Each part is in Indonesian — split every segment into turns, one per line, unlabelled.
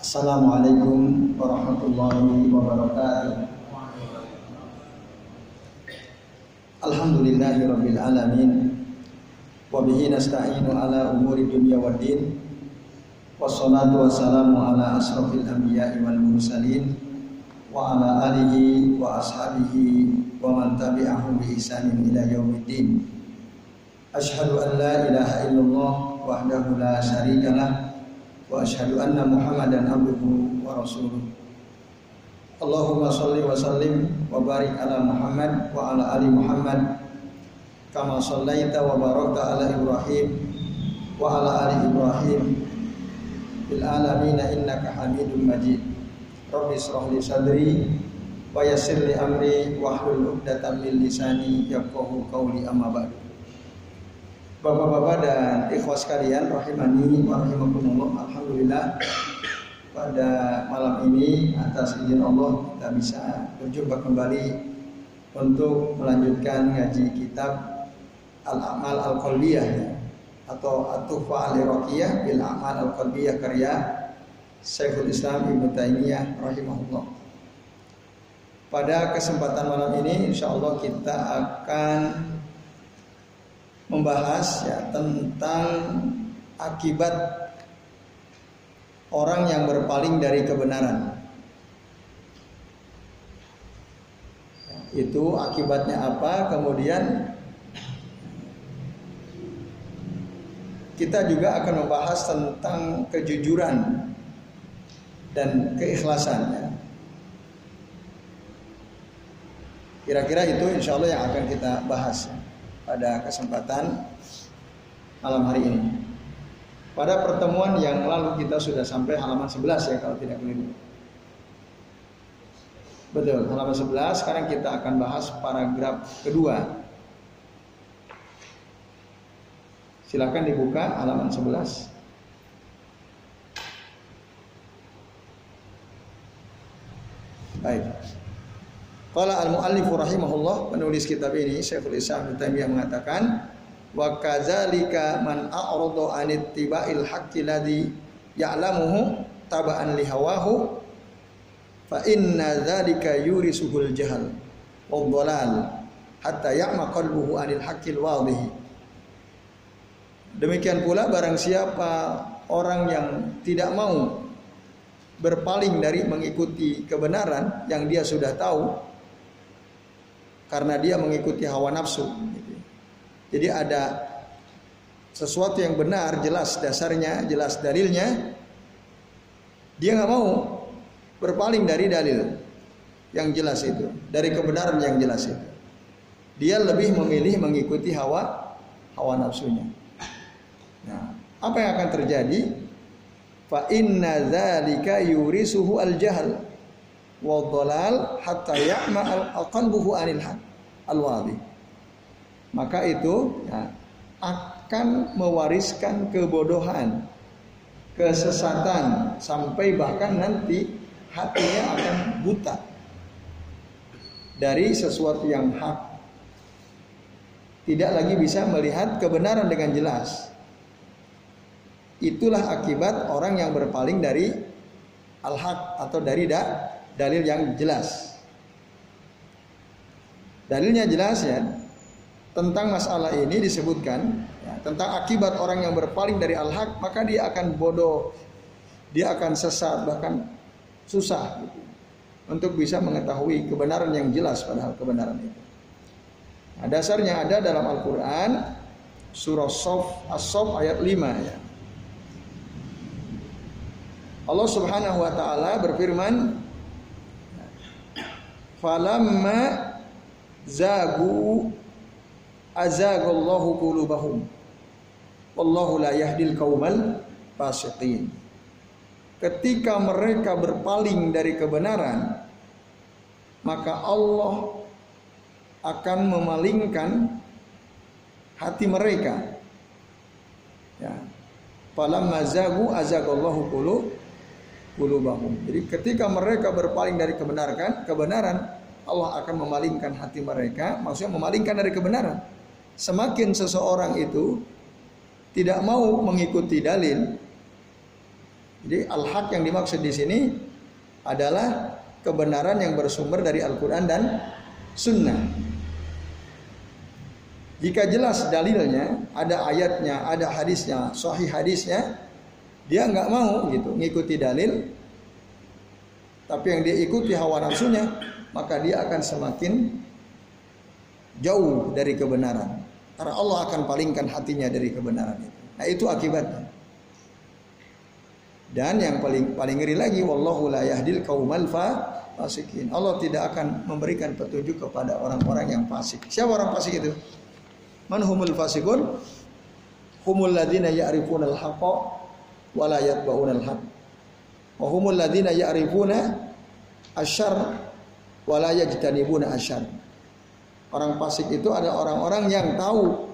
Assalamualaikum warahmatullahi wabarakatuh. Alhamdulillahi rabbil alamin. Wa bihi nasta'inu ala umuri dunya waddin. Wassalatu wassalamu ala asrafil anbiya'i wal mursalin wa ala alihi wa ashabihi wa man tabi'ahum bi ihsanin ila yaumiddin. Ashhadu an la ilaha illallah wahdahu la syarika lah wa ashhadu anna Muhammadan abduhu wa rasuluh. Allahumma salli wa sallim wa barik ala Muhammad wa ala ali Muhammad kama sallaita wa barakta ala Ibrahim wa ala ali Ibrahim fil alamin innaka Hamidum Majid. Rabbi israh sadri wa yassir li amri wa hlul 'uqdatam min lisani yafqahu qawli amma ba'du. Bapak-bapak dan ikhwas sekalian rahimani wa rahimakumullah. Alhamdulillah pada malam ini atas izin Allah kita bisa berjumpa kembali untuk melanjutkan ngaji kitab Al-Amal Al-Qalbiyah atau At-Tuhfa Al-Iraqiyah bil Amal Al-Qalbiyah karya Syekhul Islam Ibnu Taimiyah rahimahullah. Pada kesempatan malam ini insya Allah kita akan membahas ya tentang akibat orang yang berpaling dari kebenaran. Itu akibatnya apa? Kemudian kita juga akan membahas tentang kejujuran dan keikhlasan. Kira-kira itu insya Allah yang akan kita bahas pada kesempatan malam hari ini. Pada pertemuan yang lalu kita sudah sampai halaman 11 ya kalau tidak keliru. Betul, halaman 11. Sekarang kita akan bahas paragraf kedua. Silakan dibuka halaman 11. Baik. Qala al-muallif rahimahullah penulis kitab ini Syekhul Islam Ibnu Taimiyah mengatakan wa kadzalika man a'rada an ittiba'il haqqi ladzi ya'lamuhu taba'an li hawahu fa inna dzalika yurisuhul jahal wa dhalal hatta ya'ma qalbuhu anil haqqil wadih Demikian pula barang siapa orang yang tidak mau berpaling dari mengikuti kebenaran yang dia sudah tahu karena dia mengikuti hawa nafsu. Jadi ada sesuatu yang benar, jelas dasarnya, jelas dalilnya, dia nggak mau berpaling dari dalil yang jelas itu, dari kebenaran yang jelas itu. Dia lebih memilih mengikuti hawa hawa nafsunya. Nah, apa yang akan terjadi? Fa inna yurisuhu al-jahl wa dhalal hatta ya'ma al-qalbuhu anil haq al-wadi. Maka itu ya, akan mewariskan kebodohan, kesesatan sampai bahkan nanti hatinya akan buta dari sesuatu yang hak. Tidak lagi bisa melihat kebenaran dengan jelas. Itulah akibat orang yang berpaling dari al-haq atau dari da, dalil yang jelas. Dalilnya jelas ya tentang masalah ini disebutkan ya, tentang akibat orang yang berpaling dari al-haq maka dia akan bodoh, dia akan sesat bahkan susah gitu, untuk bisa mengetahui kebenaran yang jelas padahal kebenaran itu. Nah, dasarnya ada dalam Al-Quran surah Sof As-Sof ayat 5 ya. Allah Subhanahu wa taala berfirman Falamma zagu azagallahu qulubahum. Wallahu la yahdil qaumal fasiqin. Ketika mereka berpaling dari kebenaran maka Allah akan memalingkan hati mereka. Ya. Falamma zagu azagallahu qulubahum jadi ketika mereka berpaling dari kebenaran kebenaran Allah akan memalingkan hati mereka, maksudnya memalingkan dari kebenaran. Semakin seseorang itu tidak mau mengikuti dalil, Jadi al-haq yang dimaksud di sini adalah kebenaran yang bersumber dari Al-Quran dan Sunnah. Jika jelas dalilnya, ada ayatnya, ada hadisnya, sahih hadisnya, dia nggak mau gitu ngikuti dalil, tapi yang dia ikuti hawa nafsunya, maka dia akan semakin jauh dari kebenaran. Karena Allah akan palingkan hatinya dari kebenaran itu. Nah itu akibatnya. Dan yang paling paling ngeri lagi, wallahu la yahdil kaumal fasikin. Allah tidak akan memberikan petunjuk kepada orang-orang yang fasik. Siapa orang fasik itu? Man humul fasikun? Humul ladina ya'rifuna al-haqqa wa la yatba'una al-haq. Wa humul ladina ya'rifuna asyar wa la yajtanibuna asyar. Orang fasik itu ada orang-orang yang tahu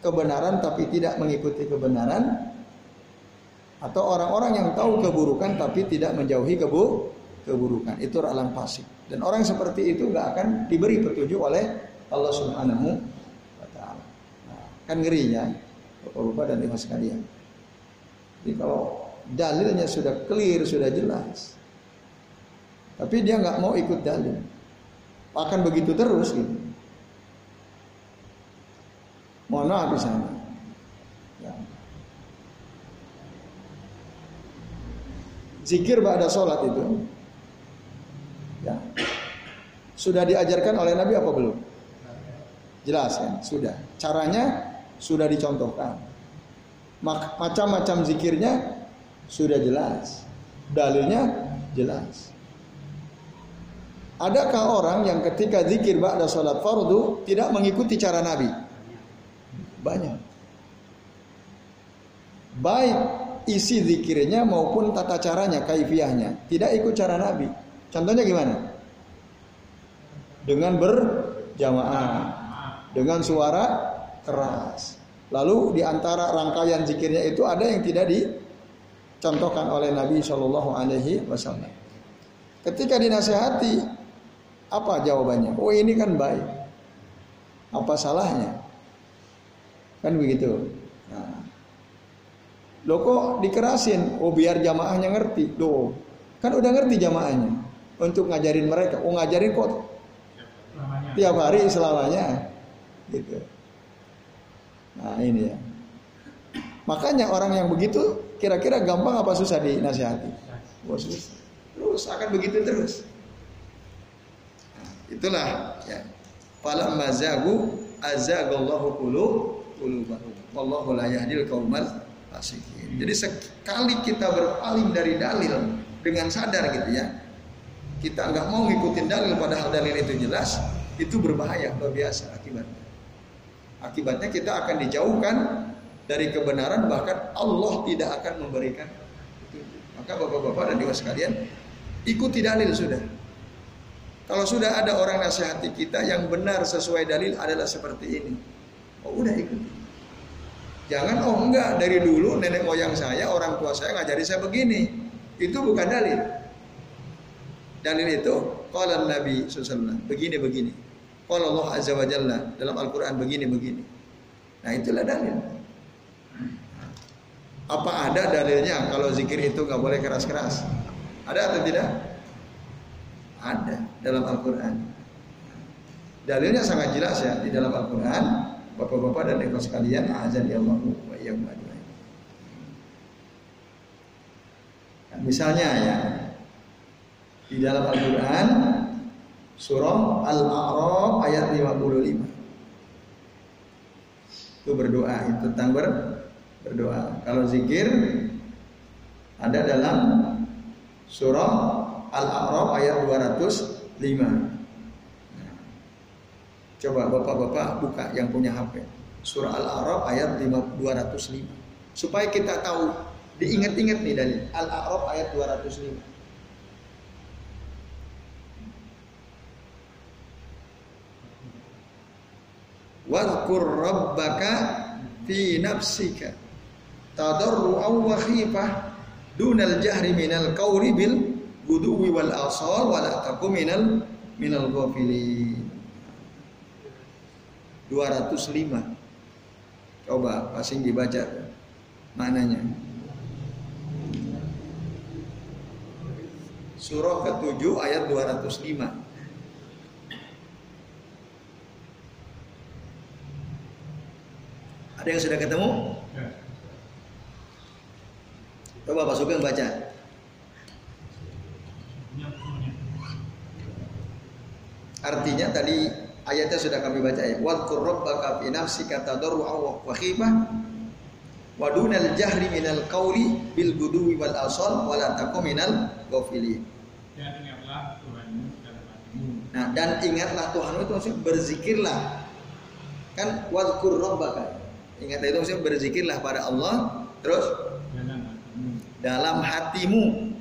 kebenaran tapi tidak mengikuti kebenaran atau orang-orang yang tahu keburukan tapi tidak menjauhi kebu keburukan itu orang fasik dan orang seperti itu nggak akan diberi petunjuk oleh Allah Subhanahu Kan ngerinya Bapak-bapak dan ibu sekalian. Jadi kalau dalilnya sudah clear, sudah jelas. Tapi dia nggak mau ikut dalil. Akan begitu terus gitu. Mohon maaf di sana. Ya. Zikir pada sholat itu ya. Sudah diajarkan oleh Nabi apa belum? Jelas kan? Sudah. Caranya sudah dicontohkan. Macam-macam zikirnya sudah jelas. Dalilnya jelas. Adakah orang yang ketika zikir ba'da salat fardu tidak mengikuti cara Nabi? Banyak. Baik isi zikirnya maupun tata caranya, kaifiahnya, tidak ikut cara Nabi. Contohnya gimana? Dengan berjamaah, dengan suara keras. Lalu di antara rangkaian zikirnya itu ada yang tidak dicontohkan oleh Nabi Shallallahu Alaihi Wasallam. Ketika dinasehati, apa jawabannya? Oh ini kan baik. Apa salahnya? Kan begitu. Nah, lo kok dikerasin? Oh biar jamaahnya ngerti. Loh, kan udah ngerti jamaahnya untuk ngajarin mereka. Oh ngajarin kok tiap hari selamanya. Gitu. Nah ini ya. Makanya orang yang begitu kira-kira gampang apa susah dinasihati? Oh, susah. Terus akan begitu terus. Nah, itulah ya. Falam mazagu azagallahu qulub qulubahum. Wallahu la yahdil qaumal fasikin. Jadi sekali kita berpaling dari dalil dengan sadar gitu ya. Kita nggak mau ngikutin dalil padahal dalil itu jelas, itu berbahaya luar biasa akibatnya. Akibatnya kita akan dijauhkan dari kebenaran bahkan Allah tidak akan memberikan Maka bapak-bapak dan dewa sekalian ikuti dalil sudah. Kalau sudah ada orang nasihati kita yang benar sesuai dalil adalah seperti ini. Oh udah ikuti. Jangan oh enggak dari dulu nenek moyang saya, orang tua saya ngajari saya begini. Itu bukan dalil. Dalil itu kalau Nabi SAW begini begini. Kalau Allah Azza wa Jalla dalam Al-Quran begini-begini. Nah itulah dalil. Apa ada dalilnya kalau zikir itu nggak boleh keras-keras? Ada atau tidak? Ada dalam Al-Quran. Dalilnya sangat jelas ya di dalam Al-Quran. Bapak-bapak dan ibu sekalian, azan ya Allah wa nah, Misalnya ya, di dalam Al-Quran Surah Al-A'raf ayat 55. Itu berdoa, itu tentang ber, berdoa. Kalau zikir ada dalam surah Al-A'raf ayat 205. coba Bapak-bapak buka yang punya HP. Surah Al-A'raf ayat 205. Supaya kita tahu, diingat-ingat nih dari Al-A'raf ayat 205. Wadhkur rabbaka fi nafsika. Tadarru'an wa khifah dunal jahri minal qawli bil guduwi wal asal wa la takum minal minal ghafilin. 205 coba pasing dibaca mananya surah ke-7 ayat 205. Ada yang sudah ketemu? Ya. Coba Pak Sugeng baca. Artinya tadi ayatnya sudah kami baca ya. Wadkur rabbaka fi nafsika tadarru'an wa khifah wa dunal jahri minal qawli bil guduwi wal asal wa la takum minal ghafilin. Dan ingatlah Tuhanmu dalam hatimu. Nah, dan ingatlah Tuhanmu itu maksudnya berzikirlah. Kan wadkur rabbaka. Ingat itu maksudnya berzikirlah pada Allah terus? Dalam hatimu.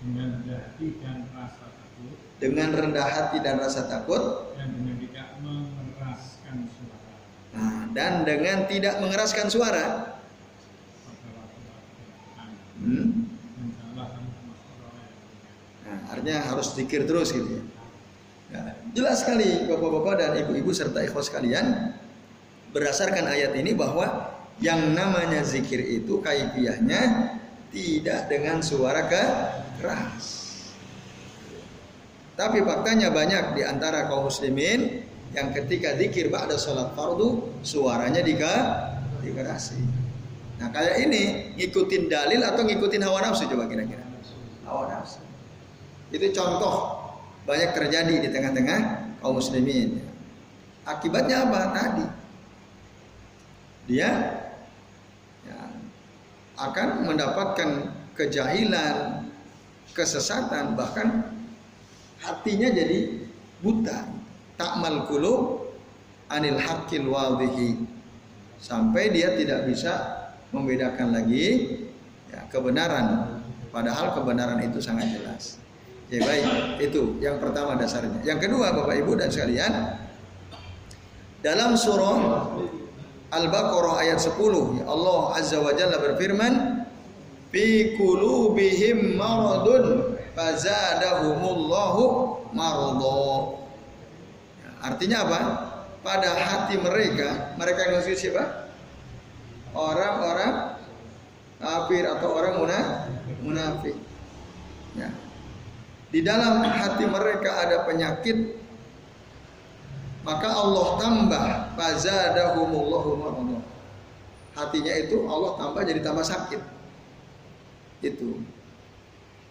Dengan rendah hati dan rasa takut. Dengan rendah hati dan rasa takut. Dan dengan tidak mengeraskan suara. Nah, dan dengan tidak mengeraskan suara. Hmm? nah, artinya harus zikir terus gitu ya. Nah, jelas sekali bapak-bapak dan ibu-ibu serta ikhwas sekalian berdasarkan ayat ini bahwa yang namanya zikir itu kaifiahnya tidak dengan suara keras. Tapi faktanya banyak di antara kaum muslimin yang ketika zikir ba'da sholat fardu suaranya dika, dikerasi. Nah kayak ini ngikutin dalil atau ngikutin hawa nafsu coba kira-kira. Hawa nafsu. Itu contoh banyak terjadi di tengah-tengah kaum muslimin. Akibatnya apa? Tadi dia ya, akan mendapatkan kejahilan, kesesatan, bahkan hatinya jadi buta. Takmal kulu anil hakil wadhihi sampai dia tidak bisa membedakan lagi ya, kebenaran padahal kebenaran itu sangat jelas. Ya baik, itu yang pertama dasarnya. Yang kedua Bapak Ibu dan sekalian, dalam surah Al-Baqarah ayat 10 ya Allah Azza wa Jalla berfirman fi qulubihim maradun fazadahumullahu marada. Ya, artinya apa? Pada hati mereka mereka yang maksud siapa? Orang-orang kafir atau orang munafik. Ya. Di dalam hati mereka ada penyakit maka Allah tambah fazadahumullahu maradah. Hatinya itu Allah tambah jadi tambah sakit. Itu.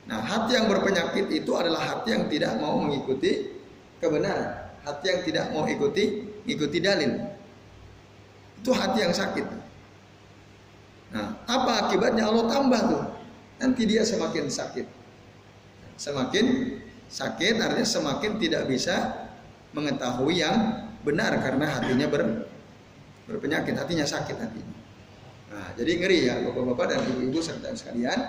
Nah, hati yang berpenyakit itu adalah hati yang tidak mau mengikuti kebenaran. Hati yang tidak mau ikuti ikuti dalil. Itu hati yang sakit. Nah, apa akibatnya Allah tambah tuh? Nanti dia semakin sakit. Semakin sakit artinya semakin tidak bisa mengetahui yang benar karena hatinya ber, berpenyakit, hatinya sakit hatinya. Nah, jadi ngeri ya Bapak-bapak dan Ibu-ibu serta sekalian,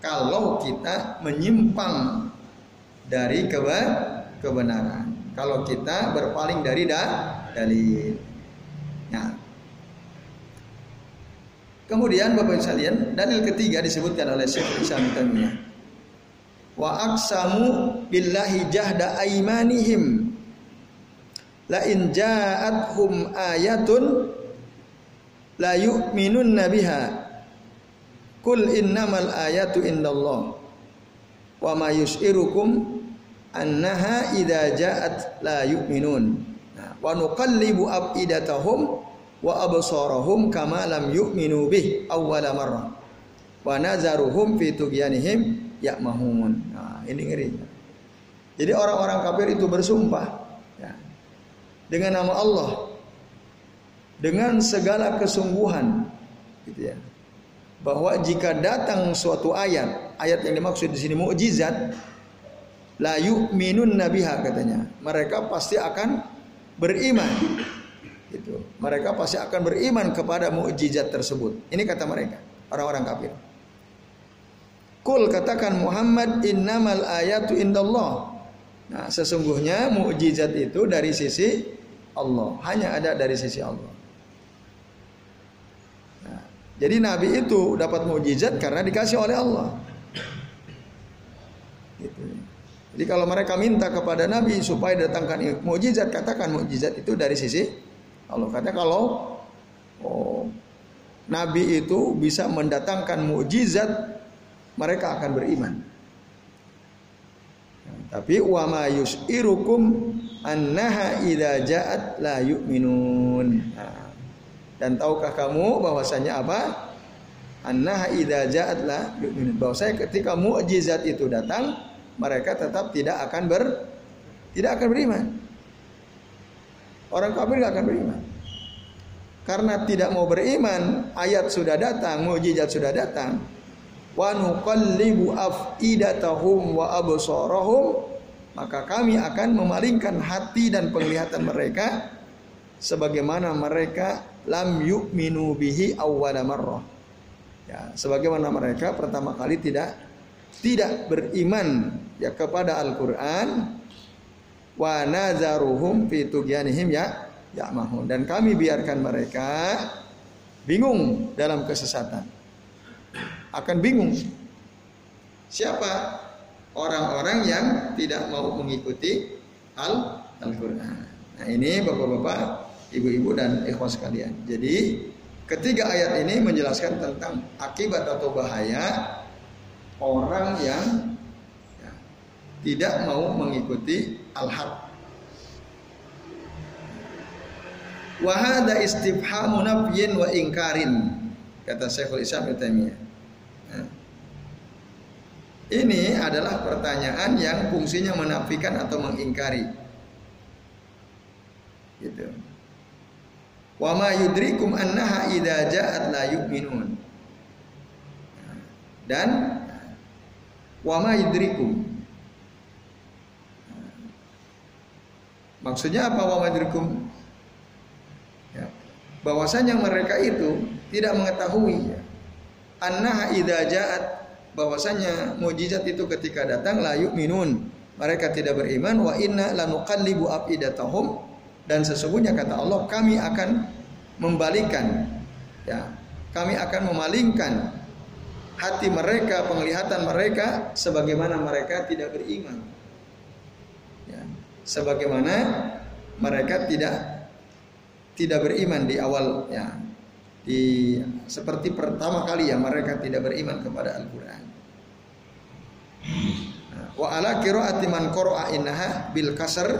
kalau kita menyimpang dari keba kebenaran. Kalau kita berpaling dari da dalil. Nah, Kemudian Bapak sekalian, dalil ketiga disebutkan oleh Syekh Islam Taimiyah. Wa aksamu billahi jahda aimanihim la in ja'athum ayatun la yu'minun nabiha. Kul innamal ayatu indallah. Wa ma yus'irukum annaha idza ja'at la yu'minun. Nah, wa nuqallibu afidatahum wa absarahum kama lam yu'minu bih awwala marrah. Wa nazaruhum fi tughyanihim ya'mahun. Nah ini ngeri. Jadi orang-orang kafir itu bersumpah dengan nama Allah dengan segala kesungguhan gitu ya. Bahwa jika datang suatu ayat ayat yang dimaksud di sini mukjizat la yu'minun nabiha katanya. Mereka pasti akan beriman itu mereka pasti akan beriman kepada mukjizat tersebut. Ini kata mereka orang-orang kafir. Kul katakan Muhammad innamal ayatu indallah. Nah, sesungguhnya mukjizat itu dari sisi Allah, hanya ada dari sisi Allah. Nah, jadi Nabi itu dapat mujizat karena dikasih oleh Allah. Gitu. Jadi kalau mereka minta kepada Nabi supaya datangkan mujizat, katakan mujizat itu dari sisi Allah. Kata kalau oh, Nabi itu bisa mendatangkan mujizat, mereka akan beriman. Tapi wa ma yus'irukum annaha idza ja'at la yu'minun. Nah, dan tahukah kamu bahwasanya apa? Annaha idza ja'at la yu'minun. Bahwasanya ketika mukjizat itu datang, mereka tetap tidak akan ber tidak akan beriman. Orang kafir tidak akan beriman. Karena tidak mau beriman, ayat sudah datang, mukjizat sudah datang, wa nuqallibu afidatahum wa absarahum maka kami akan memalingkan hati dan penglihatan mereka sebagaimana mereka lam yu'minu bihi awwala marrah ya sebagaimana mereka pertama kali tidak tidak beriman ya kepada Al-Qur'an wa nazaruhum fi tugyanihim ya ya mahun dan kami biarkan mereka bingung dalam kesesatan akan bingung. Siapa orang-orang yang tidak mau mengikuti al Al-Qur'an. Nah, ini Bapak-bapak, Ibu-ibu dan ikhwan sekalian. Jadi, ketiga ayat ini menjelaskan tentang akibat atau bahaya orang yang ya, tidak mau mengikuti al-haq. Wahada istifhamu nafyin wa ingkarin kata Syekhul Islam Ibnu ini adalah pertanyaan yang fungsinya menafikan atau mengingkari. Gitu. Wa ma yudrikum annaha idza ja'at la yu'minun. Dan wa ma yudrikum. Maksudnya apa wa ma yudrikum? Ya. Bahwasanya mereka itu tidak mengetahui ya. Annaha idza ja'at bahwasanya mujizat itu ketika datang la minun mereka tidak beriman wa inna lanuqallibu afidatahum. Dan sesungguhnya kata Allah kami akan membalikan ya kami akan memalingkan hati mereka penglihatan mereka sebagaimana mereka tidak beriman. Ya sebagaimana mereka tidak tidak beriman di awal ya di seperti pertama kali ya mereka tidak beriman kepada Al-Qur'an. Wa ala qiraati man qara'a innaha bil kasr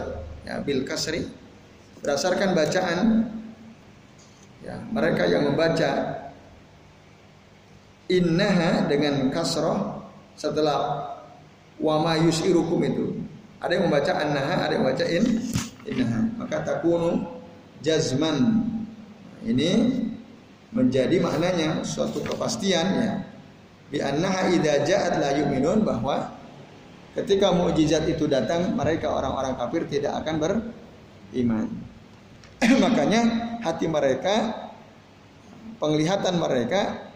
ya bil kasri berdasarkan bacaan ya mereka yang membaca innaha dengan kasrah setelah wa ma yusirukum itu. Ada yang membaca annaha ada yang membaca in innaha. Maka takunu jazman. Ini menjadi maknanya suatu kepastian ya bi annaha idza ja'at la yu'minun bahwa ketika mukjizat itu datang mereka orang-orang kafir tidak akan beriman. Makanya hati mereka penglihatan mereka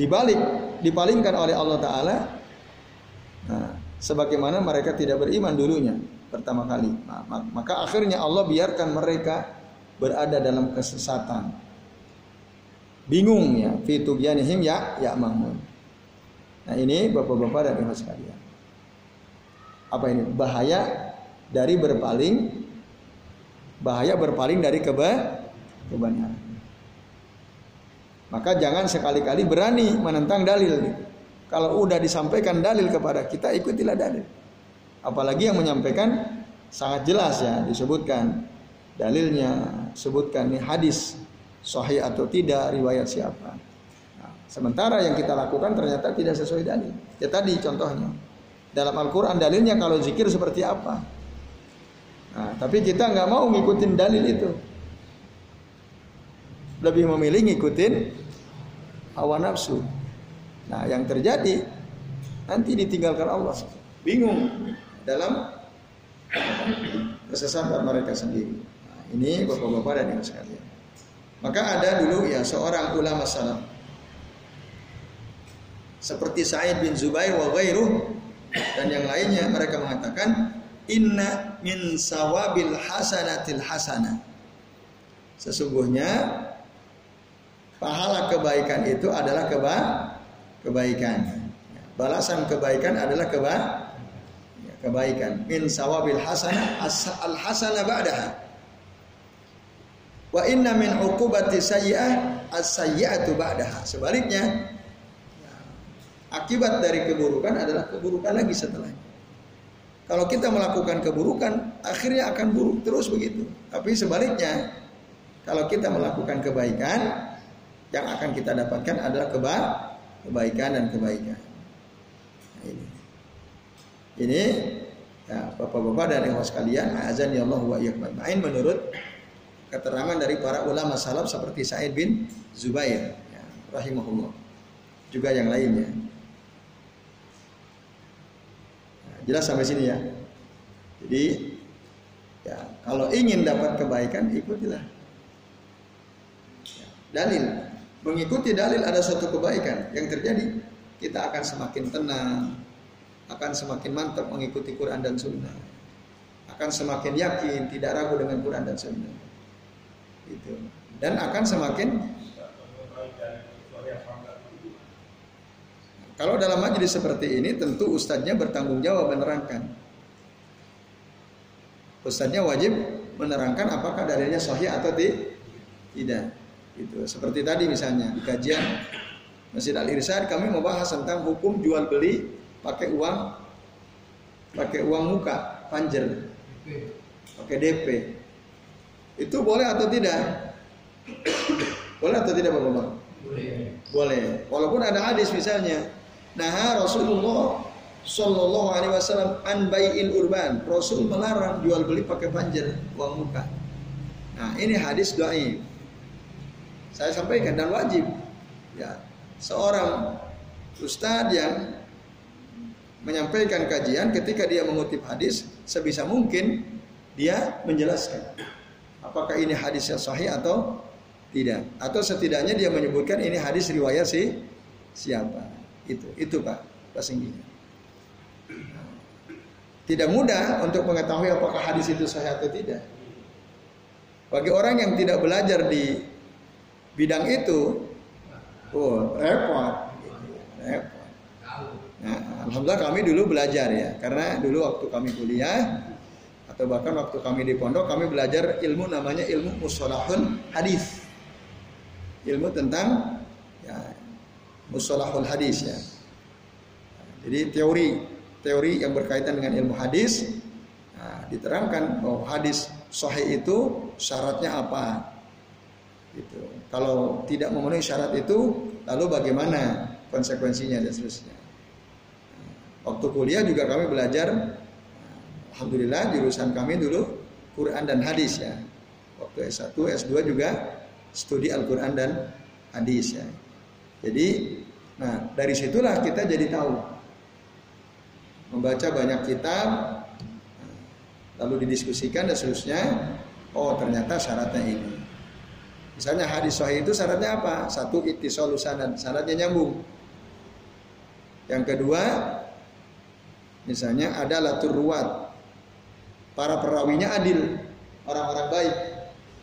dibalik dipalingkan oleh Allah taala nah, sebagaimana mereka tidak beriman dulunya pertama kali. Nah, maka akhirnya Allah biarkan mereka berada dalam kesesatan. Bingung ya, fitugyanihim ya ya mahmud. Nah, ini Bapak-bapak dan Ibu sekalian. Apa ini? Bahaya dari berpaling bahaya berpaling dari keba kebenaran. Maka jangan sekali-kali berani menentang dalil. Kalau udah disampaikan dalil kepada kita, ikutilah dalil. Apalagi yang menyampaikan sangat jelas ya disebutkan dalilnya sebutkan nih hadis sahih atau tidak riwayat siapa. Nah, sementara yang kita lakukan ternyata tidak sesuai dalil. Ya tadi contohnya dalam Al-Quran dalilnya kalau zikir seperti apa? Nah, tapi kita nggak mau ngikutin dalil itu. Lebih memilih ngikutin hawa nafsu. Nah yang terjadi nanti ditinggalkan Allah. Bingung dalam kesesatan mereka sendiri ini bapak-bapak dan ibu sekalian. Maka ada dulu ya seorang ulama salaf seperti Sa'id bin Zubair wa ghairuh dan yang lainnya mereka mengatakan inna min sawabil hasanatil hasanah. Sesungguhnya pahala kebaikan itu adalah keba kebaikan. Balasan kebaikan adalah keba kebaikan. Min sawabil hasanah al hasanah ba'daha. Wa inna min uqubati sayyi'ah as-sayyi'atu ba'daha. Sebaliknya, akibat dari keburukan adalah keburukan lagi setelahnya. Kalau kita melakukan keburukan, akhirnya akan buruk terus begitu. Tapi sebaliknya, kalau kita melakukan kebaikan, yang akan kita dapatkan adalah keba kebaikan dan kebaikan. Nah, ini. Ini ya, Bapak-bapak dan ibu sekalian, azan ya Allah wa menurut keterangan dari para ulama salaf seperti Said bin Zubair ya, rahimahullah. Juga yang lainnya. Jelas sampai sini ya. Jadi ya kalau ingin dapat kebaikan ikutilah. Ya, dalil mengikuti dalil ada suatu kebaikan yang terjadi kita akan semakin tenang, akan semakin mantap mengikuti Quran dan Sunnah, akan semakin yakin tidak ragu dengan Quran dan Sunnah. Itu. Dan akan semakin Kalau dalam majelis seperti ini tentu ustadznya bertanggung jawab menerangkan. Ustadznya wajib menerangkan apakah dalilnya sahih atau tidak. Itu seperti tadi misalnya di kajian Masjid Al Irsad kami membahas tentang hukum jual beli pakai uang pakai uang muka panjer pakai DP itu boleh atau tidak boleh atau tidak bapak-bapak boleh boleh walaupun ada hadis misalnya Nah Rasulullah Sallallahu Alaihi Wasallam an bayin urban. Rasul melarang jual beli pakai panjer uang muka. Nah ini hadis doain. Saya sampaikan dan wajib. Ya seorang ustadz yang menyampaikan kajian ketika dia mengutip hadis sebisa mungkin dia menjelaskan apakah ini hadis yang sahih atau tidak atau setidaknya dia menyebutkan ini hadis riwayat si siapa itu, itu Pak, Singgi. Tidak mudah untuk mengetahui apakah hadis itu sahih atau tidak. Bagi orang yang tidak belajar di bidang itu, oh repot, repot. Nah, alhamdulillah kami dulu belajar ya, karena dulu waktu kami kuliah atau bahkan waktu kami di pondok kami belajar ilmu namanya ilmu musolahul hadis, ilmu tentang ya, musolahul hadis ya. Jadi teori teori yang berkaitan dengan ilmu hadis nah, diterangkan bahwa hadis sahih itu syaratnya apa. Gitu. Kalau tidak memenuhi syarat itu, lalu bagaimana konsekuensinya dan seterusnya. Waktu kuliah juga kami belajar, alhamdulillah jurusan kami dulu Quran dan hadis ya. Waktu S1, S2 juga studi Al-Quran dan hadis ya. Jadi Nah, dari situlah kita jadi tahu. Membaca banyak kitab, lalu didiskusikan dan seterusnya. Oh, ternyata syaratnya ini. Misalnya hadis sahih itu syaratnya apa? Satu ittisal sanad, syaratnya nyambung. Yang kedua, misalnya ada latur ruwat. Para perawinya adil, orang-orang baik.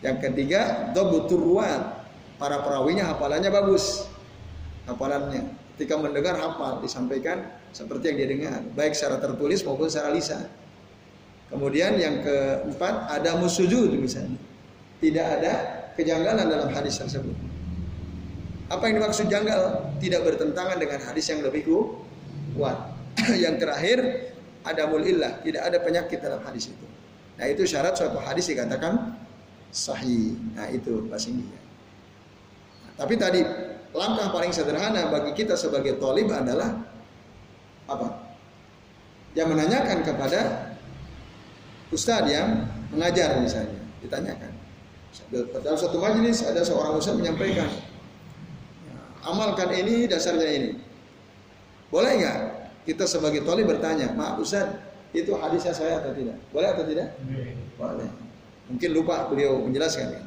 Yang ketiga, dobutur ruwat. Para perawinya hafalannya bagus hafalannya. Ketika mendengar hafal disampaikan seperti yang dia dengar, baik secara tertulis maupun secara lisan. Kemudian yang keempat ada musujud misalnya. Tidak ada kejanggalan dalam hadis tersebut. Apa yang dimaksud janggal? Tidak bertentangan dengan hadis yang lebih kuat. yang terakhir ada mulillah, tidak ada penyakit dalam hadis itu. Nah itu syarat suatu hadis dikatakan sahih. Nah itu bahasa Inggris. Nah, tapi tadi langkah paling sederhana bagi kita sebagai tolib adalah apa? Yang menanyakan kepada ustadz yang mengajar misalnya, ditanyakan. Dalam satu majelis ada seorang ustadz menyampaikan, amalkan ini dasarnya ini. Boleh nggak kita sebagai tolib bertanya, maaf ustadz, itu hadisnya saya atau tidak? Boleh atau tidak? Boleh. Mungkin lupa beliau menjelaskan. Ya.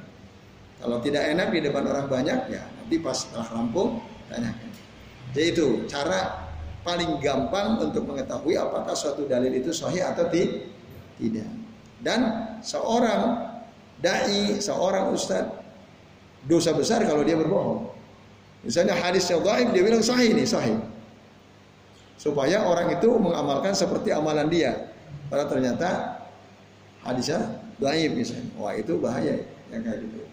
Kalau tidak enak di depan orang banyak, ya nanti pas setelah rampung tanyakan. Jadi itu cara paling gampang untuk mengetahui apakah suatu dalil itu sahih atau tidak. Dan seorang dai, seorang ustadz dosa besar kalau dia berbohong. Misalnya hadis yang dhaif dia bilang sahih ini sahih. Supaya orang itu mengamalkan seperti amalan dia. Padahal ternyata hadisnya dhaif misalnya. Wah, itu bahaya yang kayak gitu.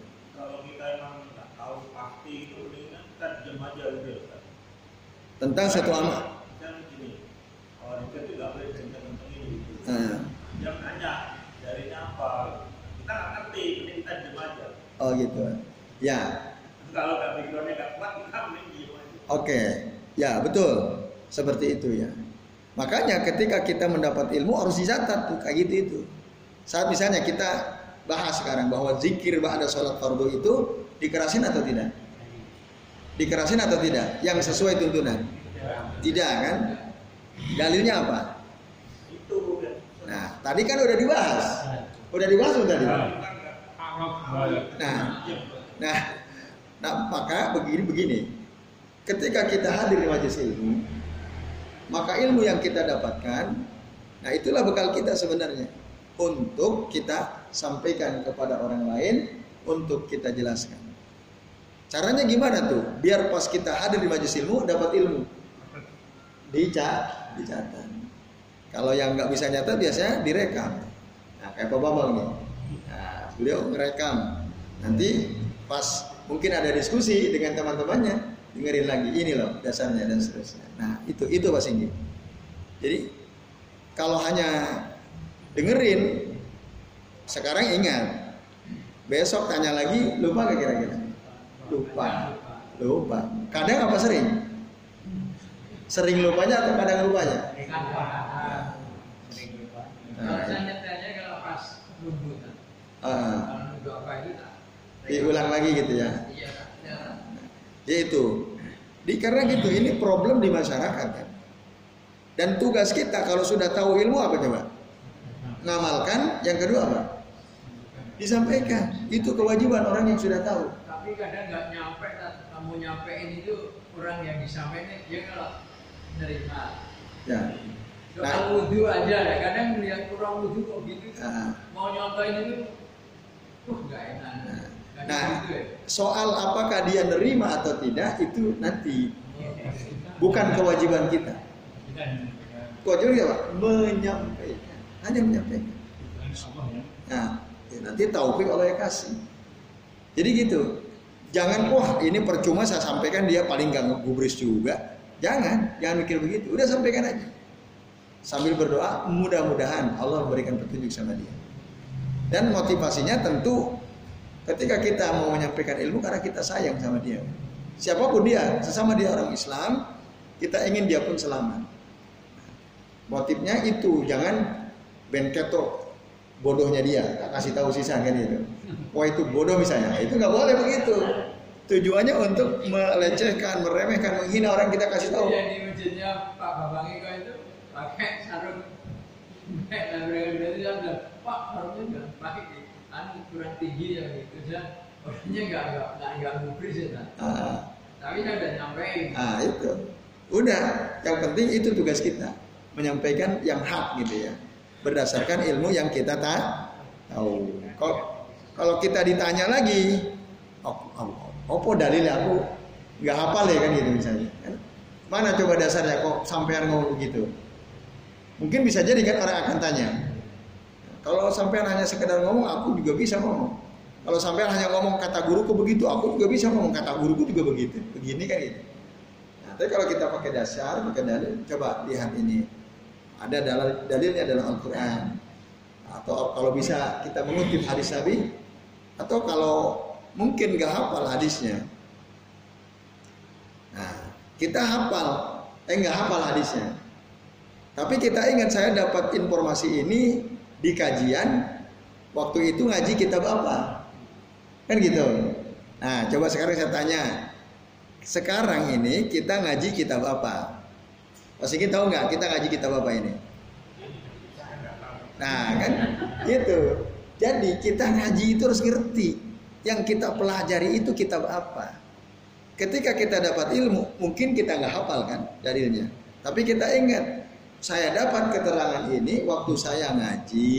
tentang satu amal. Nah,
Dia nanya dari apa? Kita nggak ngerti, ini kita diem aja.
oh gitu. Ya,
Kalau nggak backgroundnya nggak kuat, kita mending diem aja.
Oke, ya betul, seperti itu ya. Makanya ketika kita mendapat ilmu harus dicatat tuh kayak gitu itu. Saat misalnya kita bahas sekarang bahwa zikir ba'da sholat fardu itu dikerasin atau tidak? Dikerasin atau tidak? Yang sesuai tuntunan? Tidak kan? Dalilnya apa?
Udah.
Nah, tadi kan udah dibahas. Udah dibahas belum tadi? Nah, nah, nah maka begini begini. Ketika kita hadir di majelis ilmu, maka ilmu yang kita dapatkan, nah itulah bekal kita sebenarnya untuk kita sampaikan kepada orang lain, untuk kita jelaskan. Caranya gimana tuh? Biar pas kita hadir di majelis ilmu dapat ilmu. Dicat, dicatat. Kalau yang nggak bisa nyatat biasanya direkam. Nah, kayak Pak Bambang nih. Nah, beliau ngerekam. Nanti pas mungkin ada diskusi dengan teman-temannya, dengerin lagi ini loh dasarnya dan seterusnya. Nah, itu itu Pak Singgi. Jadi kalau hanya dengerin sekarang ingat. Besok tanya lagi, lupa gak kira-kira? Lupa. Lupa. Kadang apa sering? Sering lupanya atau kadang lupanya?
Lumputan,
Ah, diulang lagi gitu ya.
Iya. Ya.
Ya itu. Di, karena gitu, ini problem di masyarakat kan. Dan tugas kita kalau sudah tahu ilmu apa coba? Ngamalkan. Yang kedua apa? Disampaikan. Itu kewajiban orang yang sudah tahu.
Tapi kadang nggak nyampe, kamu nyampein itu orang yang disampaikan dia kalau nerima.
Ya.
Soal
Nah.
wudhu aja ya, kadang melihat kurang wudhu kok gitu.
Ah.
Mau nyontoin itu, uh nggak enak. Kadang
Nah, soal apakah dia nerima atau tidak itu nanti bukan kewajiban kita. Kewajiban kita? Menyampaikan. Hanya menyampaikan. Nah, ya nanti taufik yang kasih. Jadi gitu. Jangan wah ini percuma saya sampaikan dia paling gak ngegubris juga. Jangan, jangan mikir begitu. Udah sampaikan aja. Sambil berdoa, mudah-mudahan Allah memberikan petunjuk sama dia. Dan motivasinya tentu ketika kita mau menyampaikan ilmu karena kita sayang sama dia. Siapa pun dia, sesama dia orang Islam, kita ingin dia pun selamat. Motifnya itu, jangan benketo bodohnya dia, tak kasih tahu sisa kan itu. Wah itu bodoh misalnya, itu nggak boleh begitu. Tujuannya untuk melecehkan, meremehkan, menghina orang kita kasih tahu.
Yang di masjidnya Pak Bambang Eko itu pakai sarung mereka bilang itu Pak sarungnya nggak pakai anu kurang tinggi ya gitu dia orangnya nggak nggak nggak nggak ngubris ya Pak.
Ah,
tapi dia udah nyampein
ah, itu. Udah, yang penting itu tugas kita, menyampaikan yang hak gitu ya, berdasarkan ilmu yang kita ta- tahu. Kalau kalau kita ditanya lagi, oh, oh, opo dalilnya aku nggak hafal ya kan gitu misalnya. Kan? Mana coba dasarnya kok sampean ngomong begitu? Mungkin bisa jadi kan orang akan tanya. Kalau sampean hanya sekedar ngomong, aku juga bisa ngomong. Kalau sampean hanya ngomong kata guruku begitu, aku juga bisa ngomong kata guruku juga begitu. Begini kan gitu. Nah, tapi kalau kita pakai dasar, pakai dalil, coba lihat ini. Ada dalil, dalilnya adalah Al-Quran. Atau kalau bisa kita mengutip hadis Nabi. Atau kalau mungkin gak hafal hadisnya. Nah, kita hafal, eh nggak hafal hadisnya. Tapi kita ingat saya dapat informasi ini di kajian waktu itu ngaji kitab apa? Kan gitu. Nah, coba sekarang saya tanya. Sekarang ini kita ngaji kitab apa? Mas Sigit tahu nggak kita ngaji kitab apa ini? Nah, kan gitu. Jadi kita ngaji itu harus ngerti. Yang kita pelajari itu kitab apa? Ketika kita dapat ilmu, mungkin kita nggak hafal kan dalilnya. Tapi kita ingat, saya dapat keterangan ini waktu saya ngaji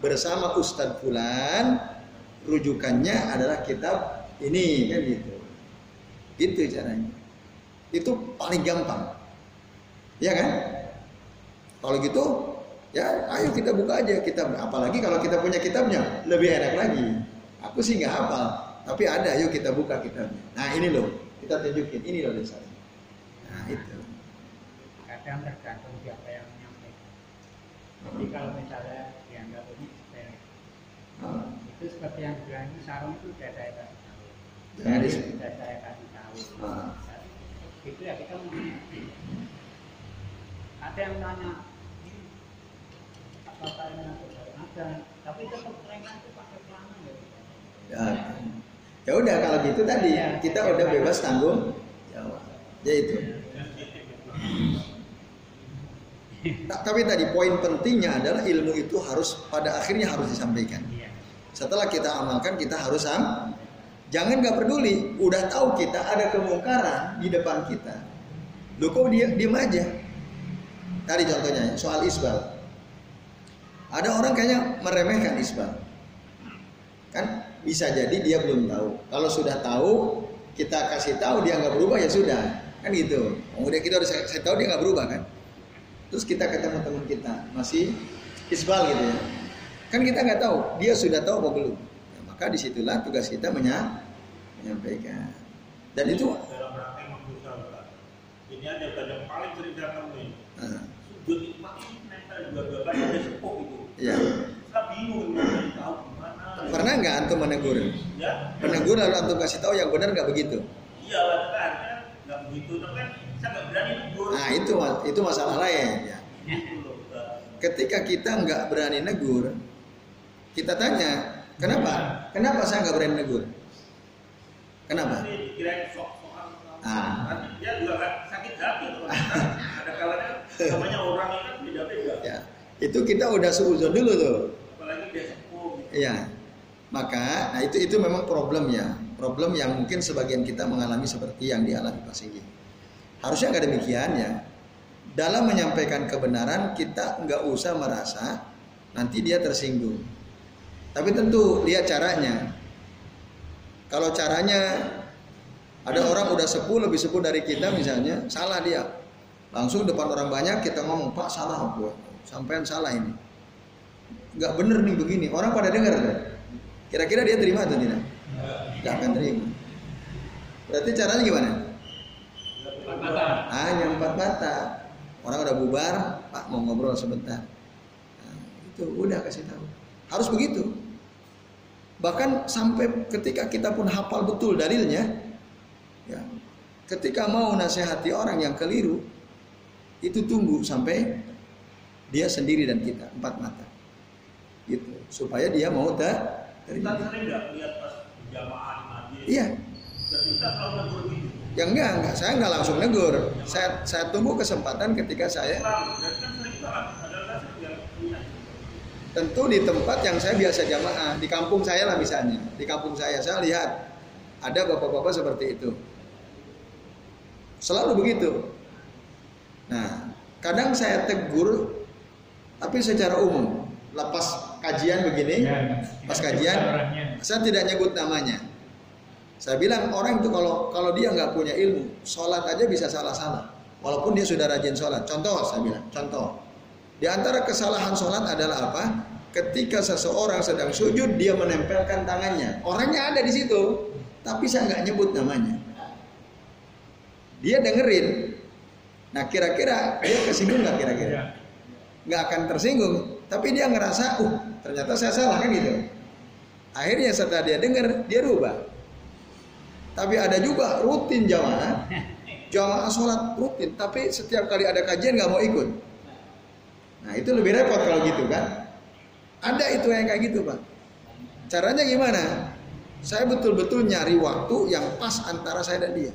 bersama Ustadz Fulan, rujukannya adalah kitab ini kan gitu. Gitu caranya. Itu paling gampang. Ya kan? Kalau gitu, ya ayo kita buka aja kitab. Apalagi kalau kita punya kitabnya, lebih enak lagi. Aku sih nggak hafal, tapi ada. Ayo kita buka kitabnya. Nah ini loh, kita tunjukin. Ini loh dasarnya. Nah itu.
kadang tergantung Jadi kalau misalnya dianggap ini sepele,
Ah,
itu seperti yang bilang itu sarung itu sudah saya kasih tahu.
Jangan di-
sudah saya kasih tahu.
Ah.
Itu ya kita mengerti. Ada yang nanya, "Ini apa ini ada, tapi tetap mereka itu pakai celana ya.
Ya, ya udah kalau gitu tadi kita udah bebas tanggung jawab. Ya itu. Ta- Tapi tadi poin pentingnya adalah ilmu itu harus pada akhirnya harus disampaikan.
Iya.
Setelah kita amalkan kita harus sam. Jangan nggak peduli, udah tahu kita ada kemungkaran di depan kita. Lu kok dia diem aja. Tadi contohnya soal isbal. Ada orang kayaknya meremehkan isbal. Kan bisa jadi dia belum tahu. Kalau sudah tahu, kita kasih tahu dia nggak berubah ya sudah. Kan gitu. Kemudian kita udah kasih tahu dia nggak berubah kan. Terus kita ketemu teman kita masih isbal gitu ya. Kan kita nggak tahu dia sudah tahu apa belum. Ya, maka di situlah tugas kita menya- menyampaikan. Dan itu.
Ini ada yang paling sering datang nih.
ah,
Sujud itu makin nempel dua-dua kali ada sepuh itu.
ya.
Saya bingung tahu gimana.
Pernah nggak antum menegur?
Ya,
Menegur lalu antum kasih tahu yang benar nggak begitu?
iya kan kan nggak begitu, tapi kan saya nggak berani negur.
Nah itu itu masalah lain ya. Ketika kita nggak berani negur, kita tanya, kenapa? Kenapa saya nggak berani negur? Kenapa? Ah.
Dia juga sakit hati. Ada kalanya namanya orang ini kan beda-beda.
Ya, itu kita udah seuzon dulu tuh.
Apalagi dia sepuh.
Iya. Maka, nah itu itu memang problem ya, problem yang mungkin sebagian kita mengalami seperti yang dialami Pak Sigi. Harusnya nggak demikian ya. Dalam menyampaikan kebenaran kita nggak usah merasa nanti dia tersinggung. Tapi tentu lihat caranya. Kalau caranya ada orang udah sepuh lebih sepuh dari kita misalnya, salah dia. Langsung depan orang banyak kita ngomong, "Pak, salah gua. Sampean salah ini." nggak bener nih begini orang pada dengar tuh kira-kira dia terima atau tidak nggak akan terima berarti caranya gimana
mata.
hanya empat mata orang udah bubar pak mau ngobrol sebentar Nah, itu udah kasih tahu harus begitu bahkan sampai ketika kita pun hafal betul dalilnya ya ketika mau nasihati orang yang keliru itu tunggu sampai dia sendiri dan kita empat mata gitu supaya dia mau tak
Kita sering nggak lihat pas jamaah di masjid.
iya
Dan kita selalu negur gitu.
Ya enggak enggak. Saya enggak langsung negur. Saya saya tunggu kesempatan ketika saya tentu di tempat yang saya biasa jamaah di kampung saya lah misalnya. Di kampung saya saya lihat ada bapak-bapak seperti itu. Selalu begitu. Nah kadang saya tegur tapi secara umum. Lepas kajian begini pas kajian saya tidak nyebut namanya saya bilang orang itu kalau kalau dia nggak punya ilmu sholat aja bisa salah-salah walaupun dia sudah rajin sholat contoh saya bilang contoh di antara kesalahan sholat adalah apa? Ketika seseorang sedang sujud, dia menempelkan tangannya. Orangnya ada di situ, tapi saya nggak nyebut namanya. Dia dengerin. Nah kira-kira dia kesinggung nggak kira-kira? Nggak akan tersinggung. Tapi dia ngerasa, uh ternyata saya salah kan gitu. Akhirnya setelah dia dengar, dia rubah. Tapi ada juga rutin jamaah, jamaah sholat rutin. Tapi setiap kali ada kajian nggak mau ikut. Nah itu lebih repot kalau gitu kan. Ada itu yang kayak gitu pak. Caranya gimana? Saya betul-betul nyari waktu yang pas antara saya dan dia.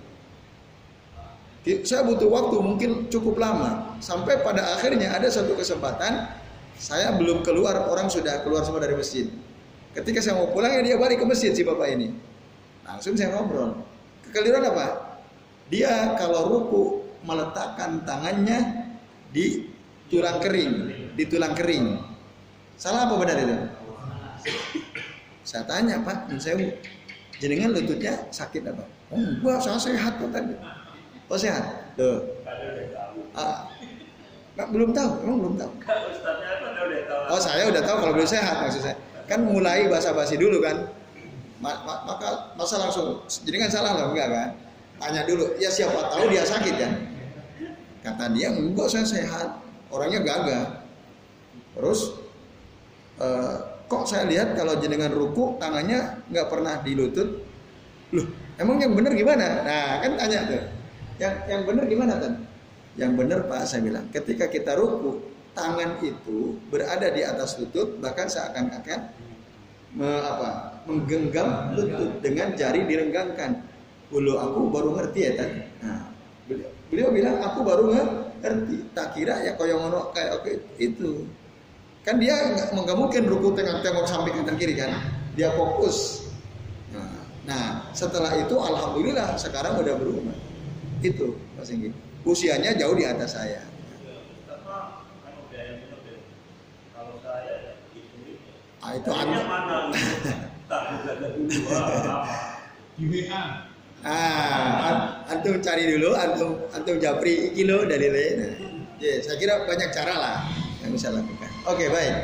Di- Saya butuh waktu mungkin cukup lama. Sampai pada akhirnya ada satu kesempatan saya belum keluar, orang sudah keluar semua dari masjid. Ketika saya mau pulang ya dia balik ke masjid si bapak ini. Langsung saya ngobrol. Kekeliruan apa? Dia kalau ruku meletakkan tangannya di tulang kering, di tulang kering. Salah apa benar itu? Saya tanya Pak, saya jenengan lututnya sakit apa? Oh, enggak, saya sehat kok tadi. Oh sehat? Tuh. Ah, Nggak, belum tahu, emang belum tahu.
Kan tahu.
Oh saya udah tahu kalau belum sehat maksud saya. Kan mulai basa-basi dulu kan. Ma- ma- maka masa langsung jadi kan salah loh enggak kan? Tanya dulu. Ya siapa tahu dia sakit kan? Kata dia enggak saya sehat. Orangnya gagah. Terus eh, kok saya lihat kalau jenengan ruku tangannya nggak pernah di lutut. Loh, emang yang benar gimana? Nah, kan tanya tuh. Yang yang benar gimana kan? Yang benar Pak saya bilang, ketika kita ruku, tangan itu berada di atas lutut bahkan seakan-akan me, apa, menggenggam lutut dengan jari direnggangkan. Ulu aku baru ngerti ya tadi. Nah, beliau, beliau bilang aku baru ngerti. Tak kira ya koyo ngono kayak oke itu. Kan dia nggak mungkin ruku tengah tengok samping kanan kiri kan. Dia fokus. Nah, nah, setelah itu alhamdulillah sekarang udah berubah. Itu Mas Inggi. Usianya jauh di atas saya.
Yang itu
Ah, itu
Ini
anda.
yang.
Di WA.
Ah, an- antum cari dulu, antum antum japri kilo dari Nah, ya, saya kira banyak cara lah yang bisa lakukan. Oke, baik.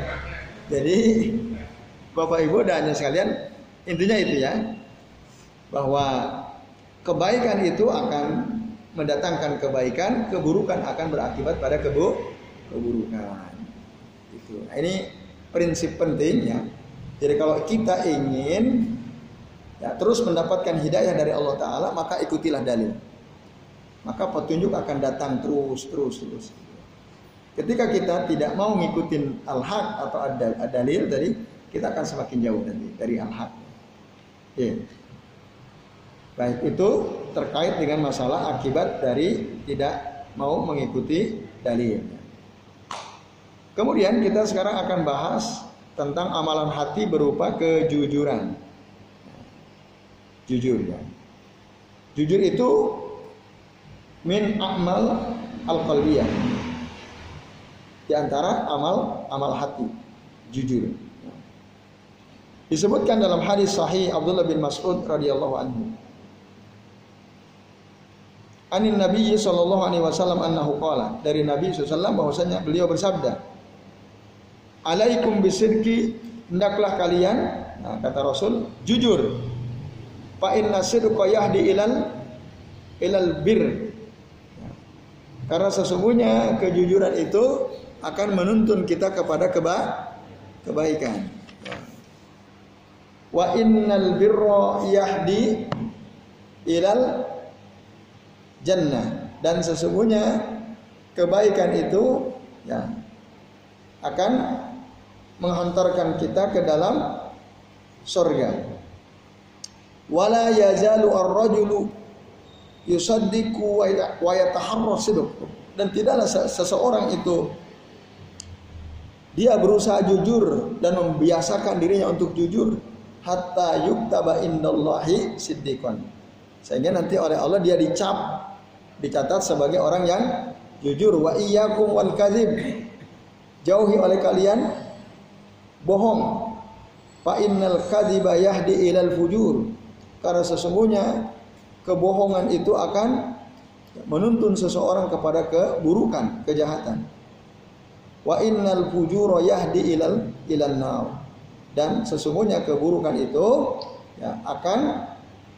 Jadi Bapak Ibu dan hadirin sekalian, intinya itu ya. Bahwa kebaikan itu akan mendatangkan kebaikan, keburukan akan berakibat pada kebu keburukan. Itu. Nah, ini prinsip penting ya. Jadi kalau kita ingin ya, terus mendapatkan hidayah dari Allah Taala, maka ikutilah dalil. Maka petunjuk akan datang terus, terus, terus. Ketika kita tidak mau ngikutin al-haq atau ad- ad-dalil tadi, kita akan semakin jauh nanti dari al-haq. Ya. Baik itu terkait dengan masalah akibat dari tidak mau mengikuti dalil. Kemudian kita sekarang akan bahas tentang amalan hati berupa kejujuran. Jujur ya. Jujur itu min amal al-qalbiyah. Di antara amal amal hati, jujur. Disebutkan dalam hadis sahih Abdullah bin Mas'ud radhiyallahu anhu. Anin Nabi sallallahu alaihi wasallam annahu qala dari Nabi SAW bahwasanya beliau bersabda Alaikum bisidqi hendaklah kalian nah, kata Rasul jujur. Fa inna sidqa yahdi ilal ilal bir. Karena sesungguhnya kejujuran itu akan menuntun kita kepada keba kebaikan. Wa innal birra yahdi ilal jannah. Dan sesungguhnya kebaikan itu ya akan menghantarkan kita ke dalam surga. Wala yazalu ar-rajulu yusaddiqu wa yataharra sidq. Dan tidaklah seseorang itu dia berusaha jujur dan membiasakan dirinya untuk jujur hatta yuktaba indallahi siddiqan. Sehingga nanti oleh Allah dia dicap dicatat sebagai orang yang jujur wa iyyakum wal kadzib. Jauhi oleh kalian bohong. Fa innal kadziba yahdi ilal fujur. Karena sesungguhnya kebohongan itu akan menuntun seseorang kepada keburukan, kejahatan. Wa innal fujura yahdi ilal ilal nar. Dan sesungguhnya keburukan itu ya, akan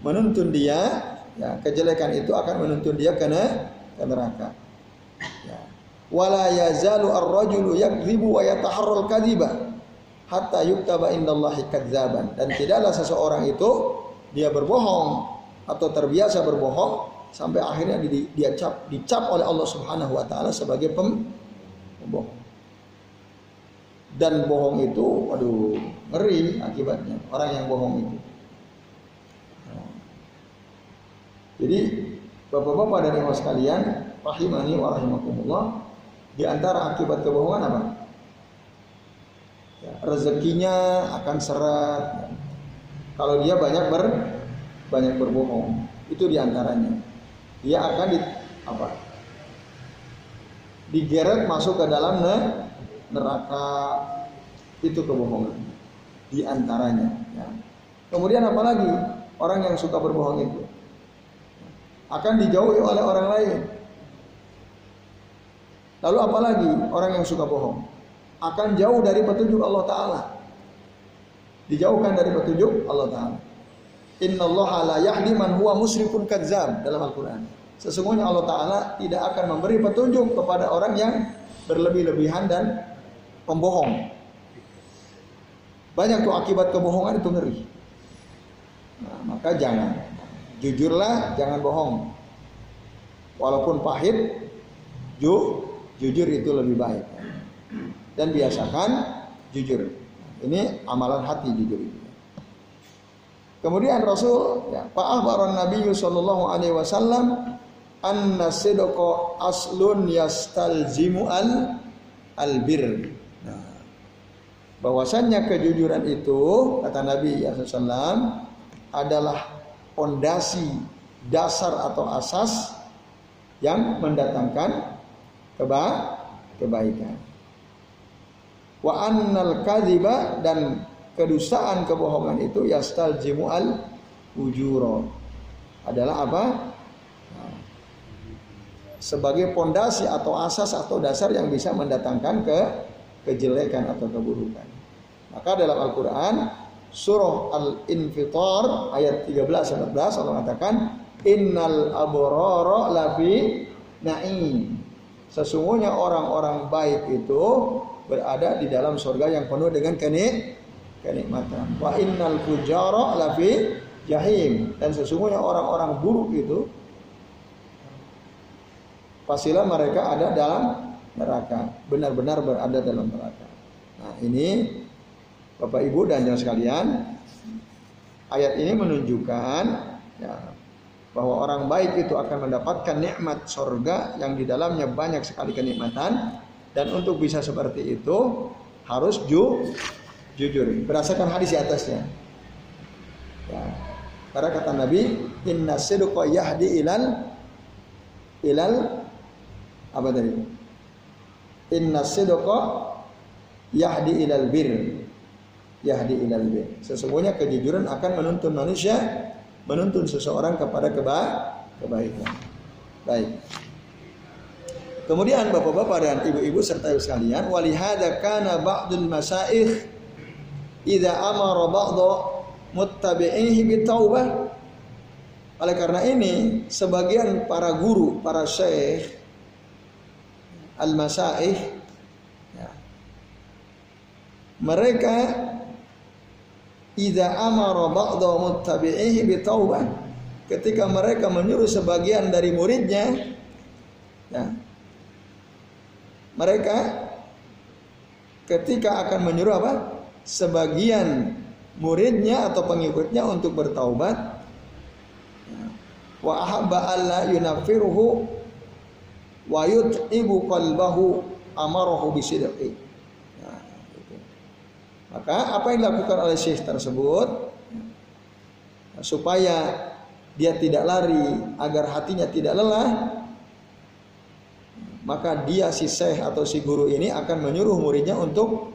menuntun dia ya, kejelekan itu akan menuntun dia ke, ke neraka. Ya. Wala yazalu ar-rajulu yakdzibu wa yataharral kadziba hatta yuktaba indallahi kadzaban. Dan tidaklah seseorang itu dia berbohong atau terbiasa berbohong sampai akhirnya di, dia cap, dicap oleh Allah Subhanahu wa taala sebagai pem, pembohong. Dan bohong itu waduh ngeri akibatnya orang yang bohong itu. Jadi Bapak-bapak dan ibu sekalian, rahimani wa rahimakumullah, di antara akibat kebohongan apa? Ya, rezekinya akan seret. Kalau dia banyak ber banyak berbohong, itu di antaranya. Dia akan di apa? Digeret masuk ke dalam neraka. Itu kebohongan. Di antaranya. Ya. Kemudian apalagi orang yang suka berbohong itu akan dijauhi oleh orang lain. Lalu apalagi orang yang suka bohong akan jauh dari petunjuk Allah Taala. Dijauhkan dari petunjuk Allah Taala. Inna Allah la yahdi man huwa musrifun kadzab dalam Al-Quran. Sesungguhnya Allah Taala tidak akan memberi petunjuk kepada orang yang berlebih-lebihan dan pembohong. Banyak tuh akibat kebohongan itu ngeri. Nah, maka jangan. Jujurlah, jangan bohong. Walaupun pahit, ju, jujur itu lebih baik. Dan biasakan jujur. Ini amalan hati jujur. Kemudian Rasul ya, Baron Nabi sallallahu alaihi wasallam anna sidqa aslun yastalzimu al albir. Nah, bahwasannya kejujuran itu kata Nabi SAW adalah pondasi dasar atau asas yang mendatangkan keba kebaikan. Wa annal kadhiba dan kedustaan kebohongan itu yastalzimu al ujuro adalah apa? sebagai pondasi atau asas atau dasar yang bisa mendatangkan ke kejelekan atau keburukan. Maka dalam Al-Qur'an surah Al-Infitar ayat 13 14 Allah mengatakan innal abrara lafi na'im. Sesungguhnya orang-orang baik itu berada di dalam surga yang penuh dengan kenik kenikmatan. Wa innal fujara lafi jahim dan sesungguhnya orang-orang buruk itu pastilah mereka ada dalam neraka, benar-benar berada dalam neraka. Nah, ini Bapak Ibu dan jangan sekalian, ayat ini menunjukkan ya, bahwa orang baik itu akan mendapatkan nikmat sorga yang di dalamnya banyak sekali kenikmatan dan untuk bisa seperti itu harus ju, jujur berdasarkan hadis di atasnya. Ya. Karena kata Nabi, Inna sidqa yahdi ilal ilal apa tadi? Inna sidqa yahdi ilal bir. Yahdi ilal bir. Sesungguhnya kejujuran akan menuntun manusia menuntun seseorang kepada keba kebaikan. Baik. Kemudian bapak-bapak dan ibu-ibu serta ibu sekalian, walihada kana ba'dul masaih idza amara ba'dhu muttabi'ihi bitaubah. Oleh karena ini, sebagian para guru, para syekh al-masaih ya. mereka idza amara ba'dha muttabi'ihi bitaubah ketika mereka menyuruh sebagian dari muridnya ya mereka ketika akan menyuruh apa sebagian muridnya atau pengikutnya untuk bertaubat wa ahabba alla yunafiruhu wa yut'ibu qalbahu amarahu bisidqi. Nah, gitu. Maka apa yang dilakukan oleh syekh tersebut supaya dia tidak lari agar hatinya tidak lelah maka dia si syekh atau si guru ini akan menyuruh muridnya untuk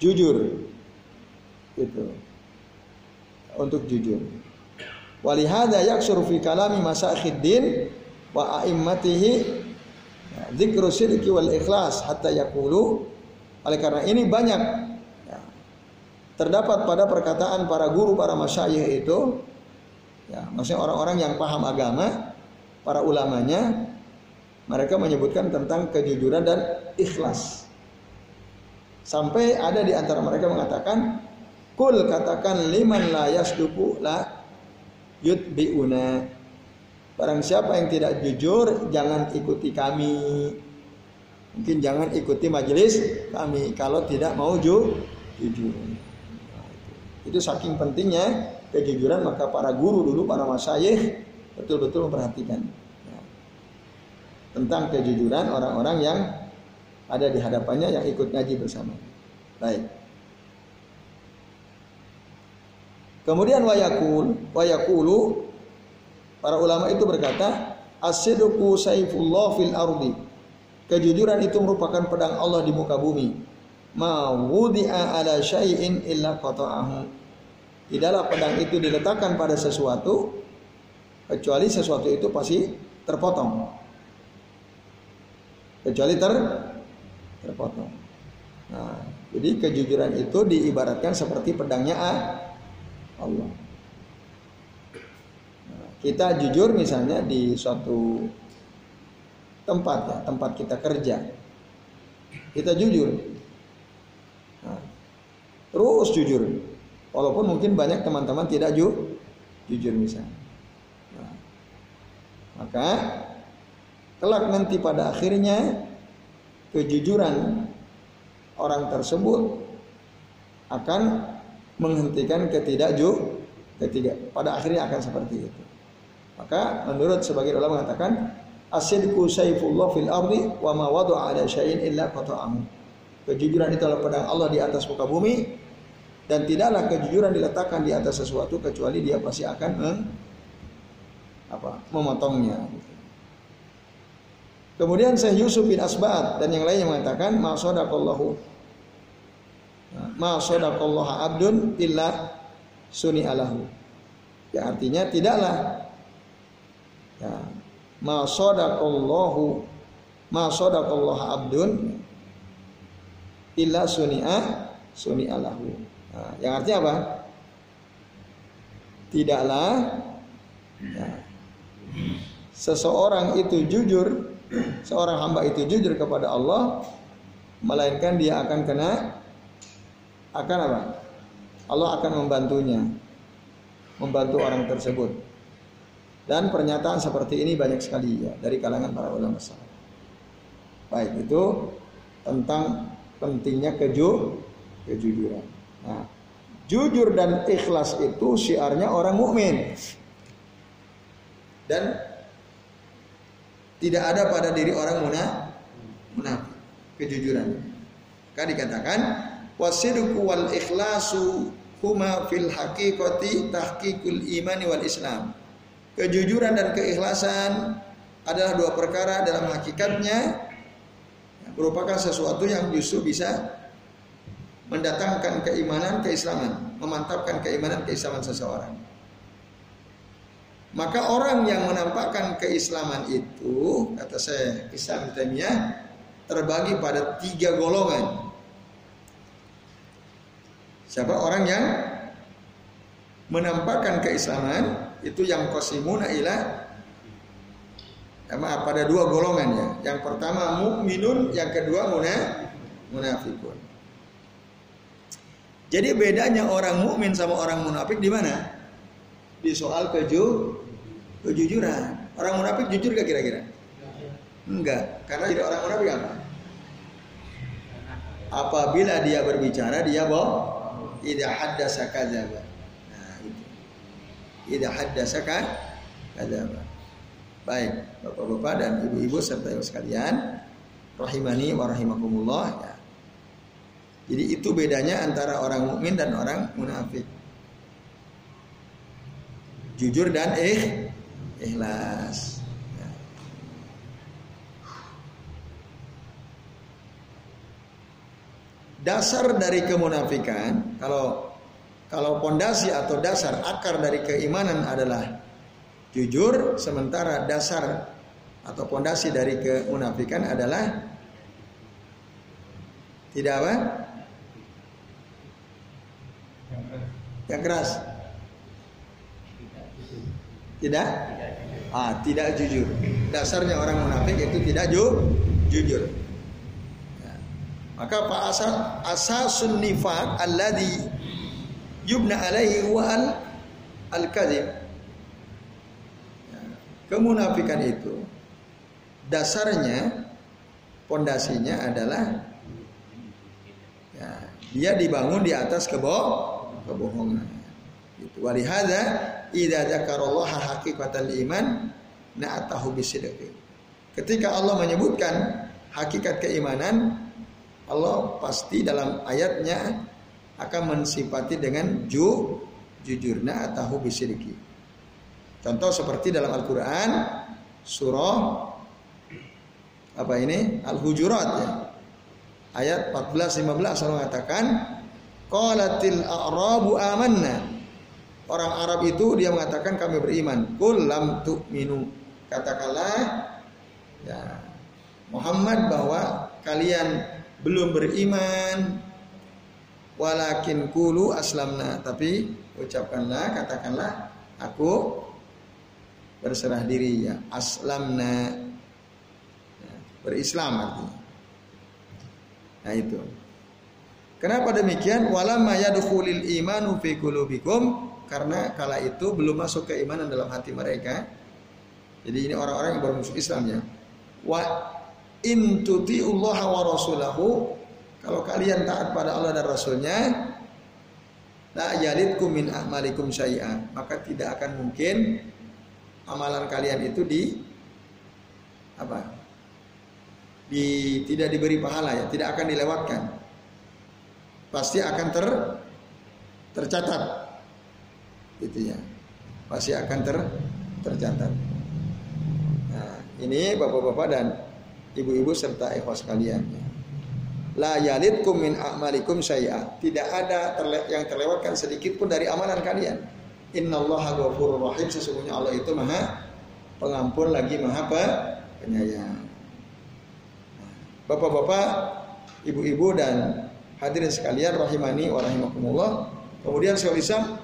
jujur. Gitu. Untuk jujur. Walihada yaksur fi kalami masakhiddin wa a'immatihi dzikru syirki wal ikhlas hatta yaqulu. Oleh karena ini banyak ya, terdapat pada perkataan para guru para masyayikh itu ya maksudnya orang-orang yang paham agama para ulamanya mereka menyebutkan tentang kejujuran dan ikhlas sampai ada di antara mereka mengatakan kul katakan liman la yasduku la yutbiuna Barang siapa yang tidak jujur, jangan ikuti kami. Mungkin jangan ikuti majelis kami kalau tidak mau ju jujur. Itu. saking pentingnya kejujuran maka para guru dulu para masyayikh betul-betul memperhatikan. Tentang kejujuran orang-orang yang ada di hadapannya yang ikut ngaji bersama. Baik. Kemudian wayakul, wayakulu Para ulama itu berkata, As-sidqu saifullah fil ardi. Kejujuran itu merupakan pedang Allah di muka bumi. Ma wudi'a ala syai'in illa qata'ahu. Tidaklah pedang itu diletakkan pada sesuatu kecuali sesuatu itu pasti terpotong. Kecuali ter terpotong. Nah, jadi kejujuran itu diibaratkan seperti pedangnya Allah kita jujur misalnya di suatu tempat ya, tempat kita kerja. Kita jujur. Nah, terus jujur. Walaupun mungkin banyak teman-teman tidak ju jujur misalnya. Nah, maka kelak nanti pada akhirnya kejujuran orang tersebut akan menghentikan ketidakju ketiga pada akhirnya akan seperti itu. Maka menurut sebagian ulama mengatakan asidku saifullah fil ardi wa ma wada'a ala syai'in illa qata'ahu. Kejujuran itu adalah pedang Allah di atas muka bumi dan tidaklah kejujuran diletakkan di atas sesuatu kecuali dia pasti akan meng, apa memotongnya Kemudian Syekh Yusuf bin Asbad dan yang lainnya mengatakan ma sadaqallahu ma sadaqallahu abdun illa suni alahu. Ya artinya tidaklah ya ma sadaqallahu ma sadaqallahu abdun illa suni'a suni alahu. Nah, yang artinya apa? Tidaklah ya, seseorang itu jujur seorang hamba itu jujur kepada Allah melainkan dia akan kena akan apa? Allah akan membantunya membantu orang tersebut. Dan pernyataan seperti ini banyak sekali ya dari kalangan para ulama salaf. Baik itu tentang pentingnya keju kejujuran. Nah, jujur dan ikhlas itu syiarnya orang mukmin. Dan tidak ada pada diri orang munafik kejujuran. Kan dikatakan wasidku wal ikhlasu huma fil haqiqati tahqiqul imani wal islam. Kejujuran dan keikhlasan adalah dua perkara dalam hakikatnya merupakan sesuatu yang justru bisa mendatangkan keimanan keislaman, memantapkan keimanan keislaman seseorang. Maka orang yang menampakkan keislaman itu, kata saya Islam Taimiyah, terbagi pada tiga golongan. Siapa orang yang menampakkan keislaman itu yang kosimuna ilah ya, maaf pada dua golongan ya. Yang pertama mukminun, yang kedua munafikun. Jadi bedanya orang mukmin sama orang munafik di mana? di soal keju kejujuran. Orang munafik jujur gak kira-kira? Enggak, karena tidak orang munafik apa? Apabila dia berbicara dia bohong. Tidak haddasa kadzaba. Nah, itu. Tidak haddasa kadzaba. Baik, Bapak-bapak dan ibu-ibu serta ibu sekalian, rahimani wa rahimakumullah ya. Jadi itu bedanya antara orang mukmin dan orang munafik jujur dan eh ikhlas. Ya. Dasar dari kemunafikan kalau kalau pondasi atau dasar akar dari keimanan adalah jujur, sementara dasar atau pondasi dari kemunafikan adalah tidak apa? Yang keras. Tidak? Ah, tidak jujur. Dasarnya orang munafik itu tidak ju jujur. Ya. Maka pak asal asasun nifaq alladhi yubna alaihi wa al al kadhib. Ya. Kemunafikan itu dasarnya pondasinya adalah ya, dia dibangun di atas kebo kebohongan. Itu walihada idza dzakarallaha haqiqatal iman na'atahu bisidqi. Ketika Allah menyebutkan hakikat keimanan, Allah pasti dalam ayatnya akan mensifati dengan ju jujur na'atahu bisidqi. Contoh seperti dalam Al-Qur'an surah apa ini? Al-Hujurat ya. Ayat 14 15 Allah mengatakan qalatil a'rabu amanna orang Arab itu dia mengatakan kami beriman. Kul lam tu'minu. Katakanlah ya Muhammad bahwa kalian belum beriman walakin kulu aslamna tapi ucapkanlah katakanlah aku berserah diri ya aslamna ya, berislam artinya nah itu Kenapa demikian? Walamma yadkhulul imanu fi qulubikum karena kala itu belum masuk keimanan dalam hati mereka. Jadi ini orang-orang yang baru masuk Islam ya. Wa tuti'ullaha wa rasulahu kalau kalian taat pada Allah dan Rasulnya la yalidkum min amalikum syai'a maka tidak akan mungkin amalan kalian itu di apa? Di tidak diberi pahala ya, tidak akan dilewatkan pasti akan ter tercatat gitu ya. Pasti akan ter tercatat. Nah ini bapak-bapak dan ibu-ibu serta ikhwas kalian la yalidkum min a'malikum syai'a. Tidak ada terle yang terlewatkan sedikit pun dari amalan kalian. Innallaha ghafurur rahim. Sesungguhnya Allah itu maha pengampun lagi maha penyayang. Nah, bapak-bapak ibu-ibu dan Hadirin sekalian rahimani wa rahimakumullah. Kemudian Syaikhul Islam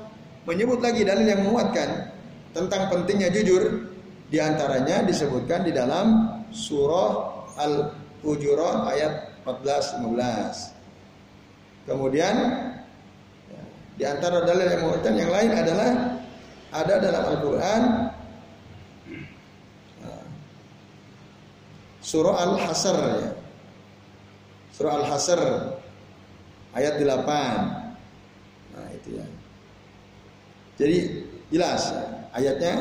menyebut lagi dalil yang menguatkan tentang pentingnya jujur. Di antaranya disebutkan di dalam surah Al-Hujurat ayat 14 15. Kemudian di antara dalil yang menguatkan yang lain adalah ada dalam Al-Qur'an surah Al-Hasr ya. Surah Al-Hasr ayat 8. Nah, itu ya. Jadi jelas ayatnya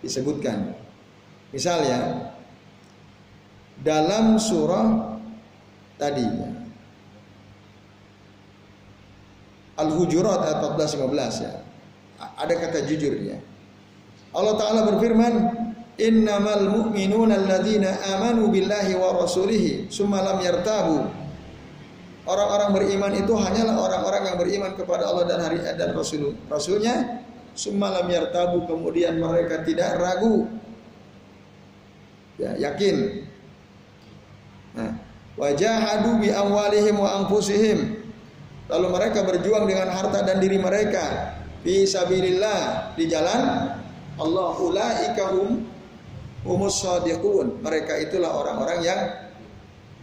disebutkan. Misalnya dalam surah tadi Al-Hujurat ayat 14 15 ya. Ada kata jujur ya. Allah taala berfirman, "Innamal mu'minuna alladzina amanu billahi wa rasulihi, summa lam yartabu." Orang-orang beriman itu hanyalah orang-orang yang beriman kepada Allah dan hari dan Rasul Rasulnya semalam yartabu kemudian mereka tidak ragu. Ya yakin. Nah wajahadu bi amwalihim wa anfusihim. Lalu mereka berjuang dengan harta dan diri mereka. Fi sabilillah di jalan Allah ulaika hum humus sadiqun. Mereka itulah orang-orang yang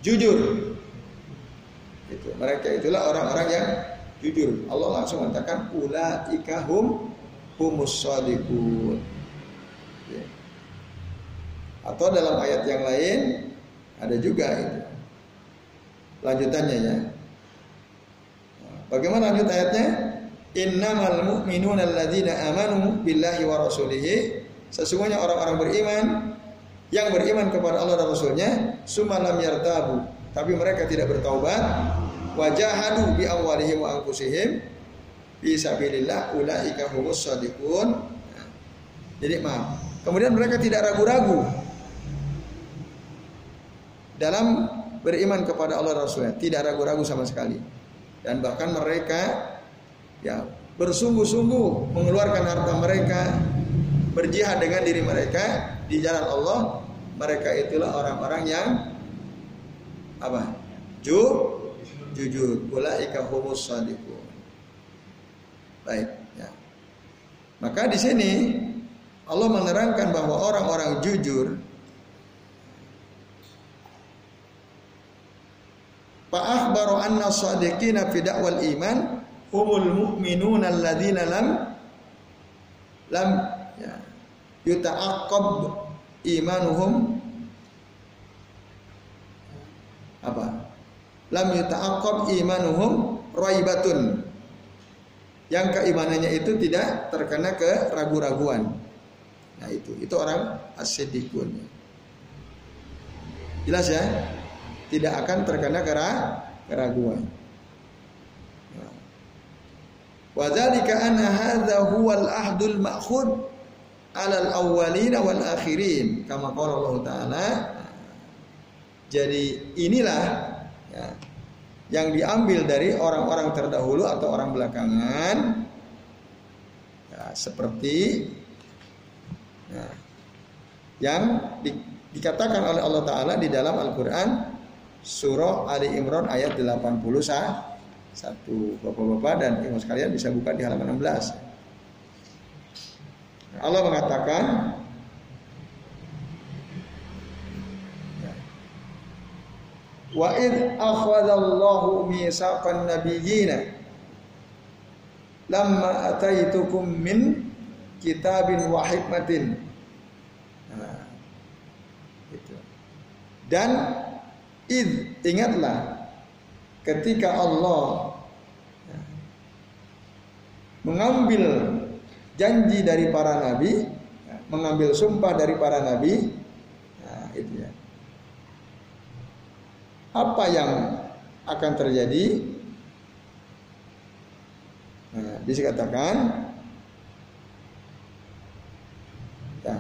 jujur. Itu. Mereka itulah orang-orang yang jujur. Allah langsung mengatakan ulaika hum humus shadiqun. Ya. Atau dalam ayat yang lain ada juga itu. Lanjutannya ya. Bagaimana lanjut ayatnya? Innamal mu'minuna alladzina amanu billahi wa rasulihi. Sesungguhnya orang-orang beriman yang beriman kepada Allah dan Rasulnya, sumalam yartabu. Tapi mereka tidak bertaubat, wajahadu bi awalihim wa anfusihim fi sabilillah ulaika humus shadiqun. Jadi maaf. Kemudian mereka tidak ragu-ragu dalam beriman kepada Allah Rasulnya, tidak ragu-ragu sama sekali. Dan bahkan mereka ya bersungguh-sungguh mengeluarkan harta mereka, berjihad dengan diri mereka di jalan Allah. Mereka itulah orang-orang yang apa? Ju jujur. Ulaika humus shadiqun. Baik, ya. Maka di sini Allah menerangkan bahwa orang-orang jujur Fa akhbaru anna shadiqina fi da'wal iman humul mu'minuna alladzina lam lam ya, yuta'aqqab imanuhum apa? lam yuta'aqqab imanuhum raibatun. Yang keimanannya itu tidak terkena keragu-raguan. Nah itu, itu orang asidikun. Jelas ya? Tidak akan terkena keraguan. Wadzalika anna hadza huwal ahdul ma'khud 'alal awwalina wal akhirin kama qala Allah taala. Jadi inilah ya, yang diambil dari orang-orang terdahulu atau orang belakangan ya, seperti ya, yang di, dikatakan oleh Allah Taala di dalam Al-Quran surah Ali Imran ayat 81 Bapak-bapak dan ibu sekalian bisa buka di halaman 16 Allah mengatakan Wa id akhadallahu mitsaqan nabiyyina lamma ataitukum min kitabin wa hikmatin. Nah. Dan id ingatlah ketika Allah mengambil janji dari para nabi, mengambil sumpah dari para nabi, nah, itu ya. Apa yang akan terjadi? Nah, katakan ya,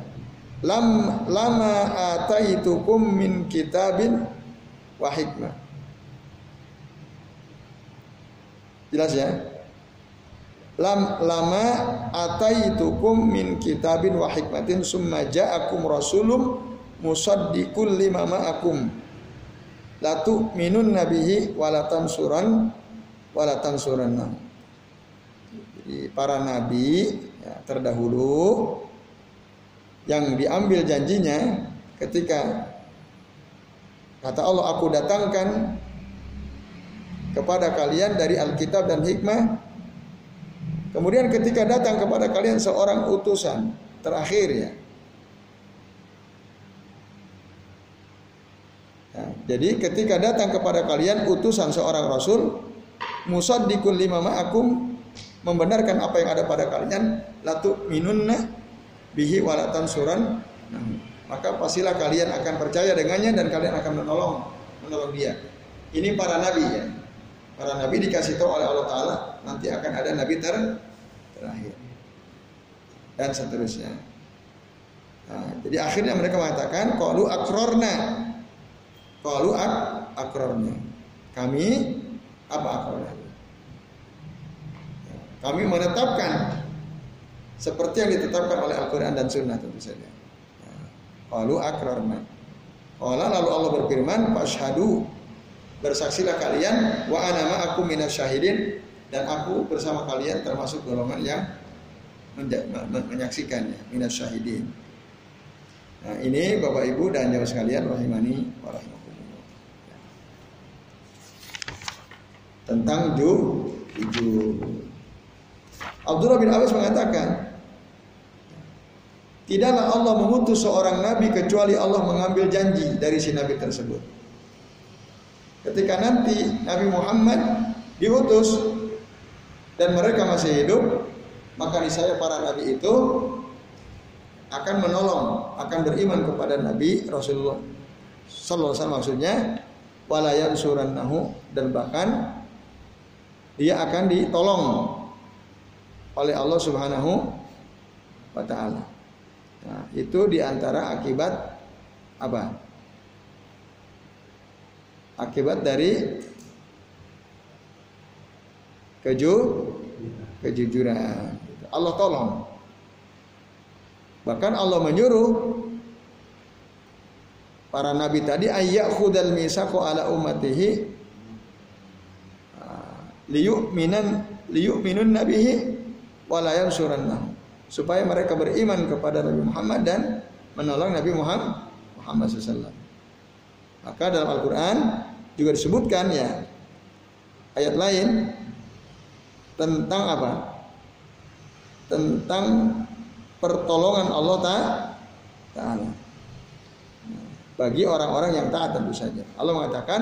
lam lama ataitukum min kitabin wa hikmah. Jelas ya? lam lama ataitukum min kitabin wa hikmatin summa ja'akum rasulum musaddiqul lima ma'akum la tu'minun nabihi wa la tansuran wa la tansuranna jadi para nabi ya, terdahulu yang diambil janjinya ketika kata Allah aku datangkan kepada kalian dari Alkitab dan hikmah Kemudian ketika datang kepada kalian seorang utusan terakhir ya. Jadi ketika datang kepada kalian utusan seorang rasul musaddiqul lima ma'akum membenarkan apa yang ada pada kalian latu minunna bihi walatan suran nah, maka pastilah kalian akan percaya dengannya dan kalian akan menolong menolong dia. Ini para nabi ya. Para nabi dikasih tahu oleh Allah Taala nanti akan ada nabi ter terakhir. Dan seterusnya. Nah, jadi akhirnya mereka mengatakan kalau akrorna, kalau ak akrorna. Kami apa akrorna? Kami menetapkan seperti yang ditetapkan oleh Al-Quran dan Sunnah tentu saja. Kalau akrorna. Allah lalu Allah berfirman, "Fashhadu bersaksilah kalian wa ana aku minas syahidin dan aku bersama kalian termasuk golongan yang menyaksikannya minas syahidin. Nah, ini Bapak Ibu dan jamaah sekalian rahimani wa. Tentang ju ju Abdullah bin Abbas mengatakan Tidaklah Allah mengutus seorang nabi kecuali Allah mengambil janji dari si nabi tersebut. Ketika nanti Nabi Muhammad diutus dan mereka masih hidup, maka niscaya para nabi itu akan menolong, akan beriman kepada Nabi Rasulullah Sallallahu Alaihi Wasallam maksudnya walayan surannahu dan bahkan dia akan ditolong oleh Allah Subhanahu wa taala. Nah, itu di antara akibat apa? akibat dari keju kejujuran. Allah tolong. Bahkan Allah menyuruh para nabi tadi ayyakhudal misaqu ala ummatihi liyu'minan liyu'minun nabihi wa la yansurannahu supaya mereka beriman kepada Nabi Muhammad dan menolong Nabi Muhammad Muhammad sallallahu maka dalam Al-Quran juga disebutkan ya ayat lain tentang apa? Tentang pertolongan Allah Ta'ala bagi orang-orang yang taat tentu saja. Allah mengatakan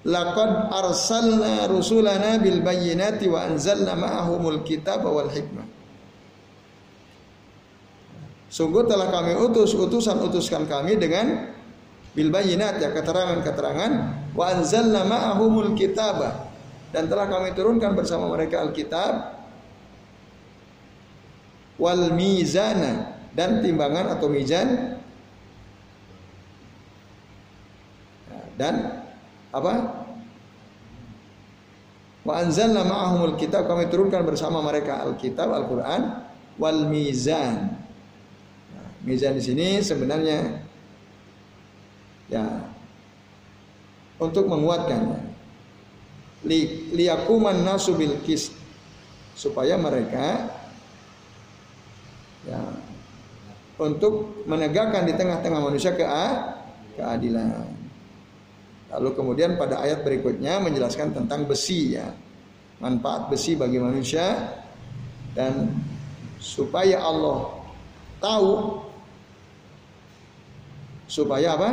Laqad arsalna rusulana bil bayyinati wa anzalna ma'ahumul kitab wal hikmah. Sungguh telah kami utus utusan-utuskan kami dengan bil bayinat ya keterangan-keterangan. Wa anzalna ma'ahumul kitaba. Dan telah kami turunkan bersama mereka Alkitab. Wal mizana. Dan timbangan atau mizan. Dan apa? Wa anzalna ma'ahumul kitab kami turunkan bersama mereka Alkitab Al-Qur'an wal mizan. Nah, mizan di sini sebenarnya ya untuk menguatkannya li, liyakuman nasu bil kis supaya mereka ya untuk menegakkan di tengah-tengah manusia ke keadilan. Lalu kemudian pada ayat berikutnya menjelaskan tentang besi ya. Manfaat besi bagi manusia dan supaya Allah tahu supaya apa?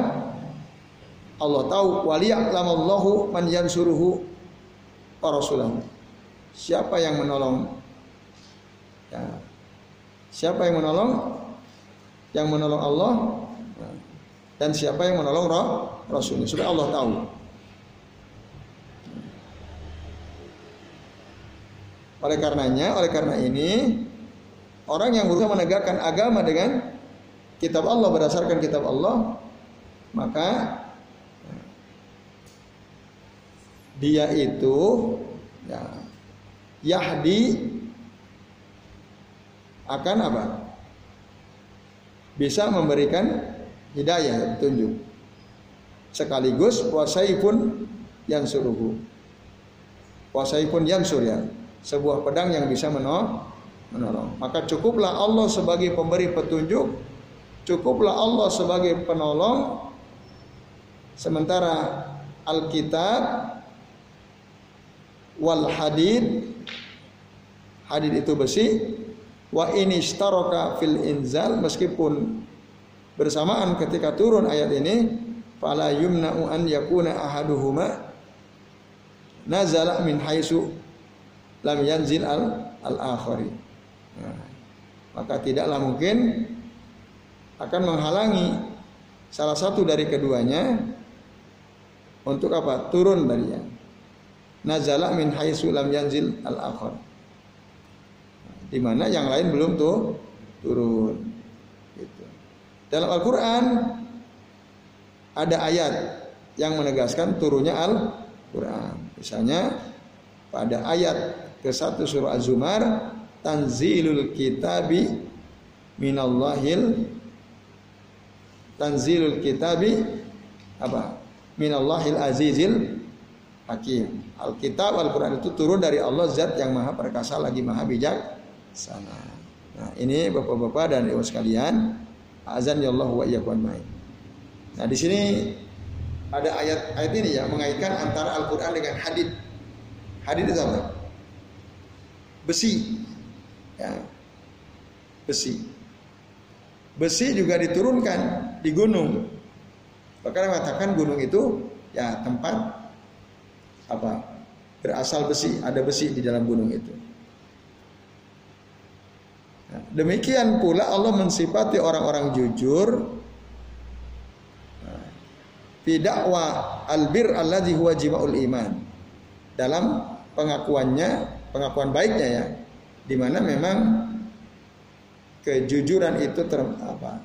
Allah tahu waliya'lamallahu man yansuruhu wa rasulahu. Siapa yang menolong? Ya. Siapa yang menolong? Yang menolong Allah dan siapa yang menolong roh Rasulnya supaya Allah tahu. Oleh karenanya, oleh karena ini orang yang berusaha menegakkan agama dengan kitab Allah berdasarkan kitab Allah, maka dia itu ya, Yahdi akan apa? Bisa memberikan hidayah petunjuk. Sekaligus puasai pun yang suruhu. Puasai pun yang surya. Sebuah pedang yang bisa menolong. Maka cukuplah Allah sebagai pemberi petunjuk. Cukuplah Allah sebagai penolong. Sementara Alkitab wal hadid hadid itu besi wa ini staraka fil inzal meskipun bersamaan ketika turun ayat ini fala yumna'u an yakuna ahaduhuma nazala min haitsu lam yanzil al al akhari nah, maka tidaklah mungkin akan menghalangi salah satu dari keduanya untuk apa turun darinya nazala min haitsu lam yanzil al akhar. Di mana yang lain belum tuh turun. Gitu. Dalam Al-Qur'an ada ayat yang menegaskan turunnya Al-Qur'an. Misalnya pada ayat ke-1 surah Az-Zumar tanzilul kitabi minallahil tanzilul kitabi apa minallahil azizil hakim. Alkitab Al-Quran itu turun dari Allah Zat yang maha perkasa lagi maha bijak sana. Nah ini bapak-bapak dan ibu sekalian, azan ya Allah wa iyyakum Nah di sini ada ayat ayat ini ya mengaitkan antara Al-Quran dengan hadid. Hadid itu apa? Besi. Ya. Besi. Besi juga diturunkan di gunung. Bahkan mengatakan gunung itu ya tempat apa berasal besi, ada besi di dalam gunung itu. Nah, demikian pula Allah mensifati orang-orang jujur bidakwa albir alladzi huwa jimaul iman dalam pengakuannya pengakuan baiknya ya di mana memang kejujuran itu ter, apa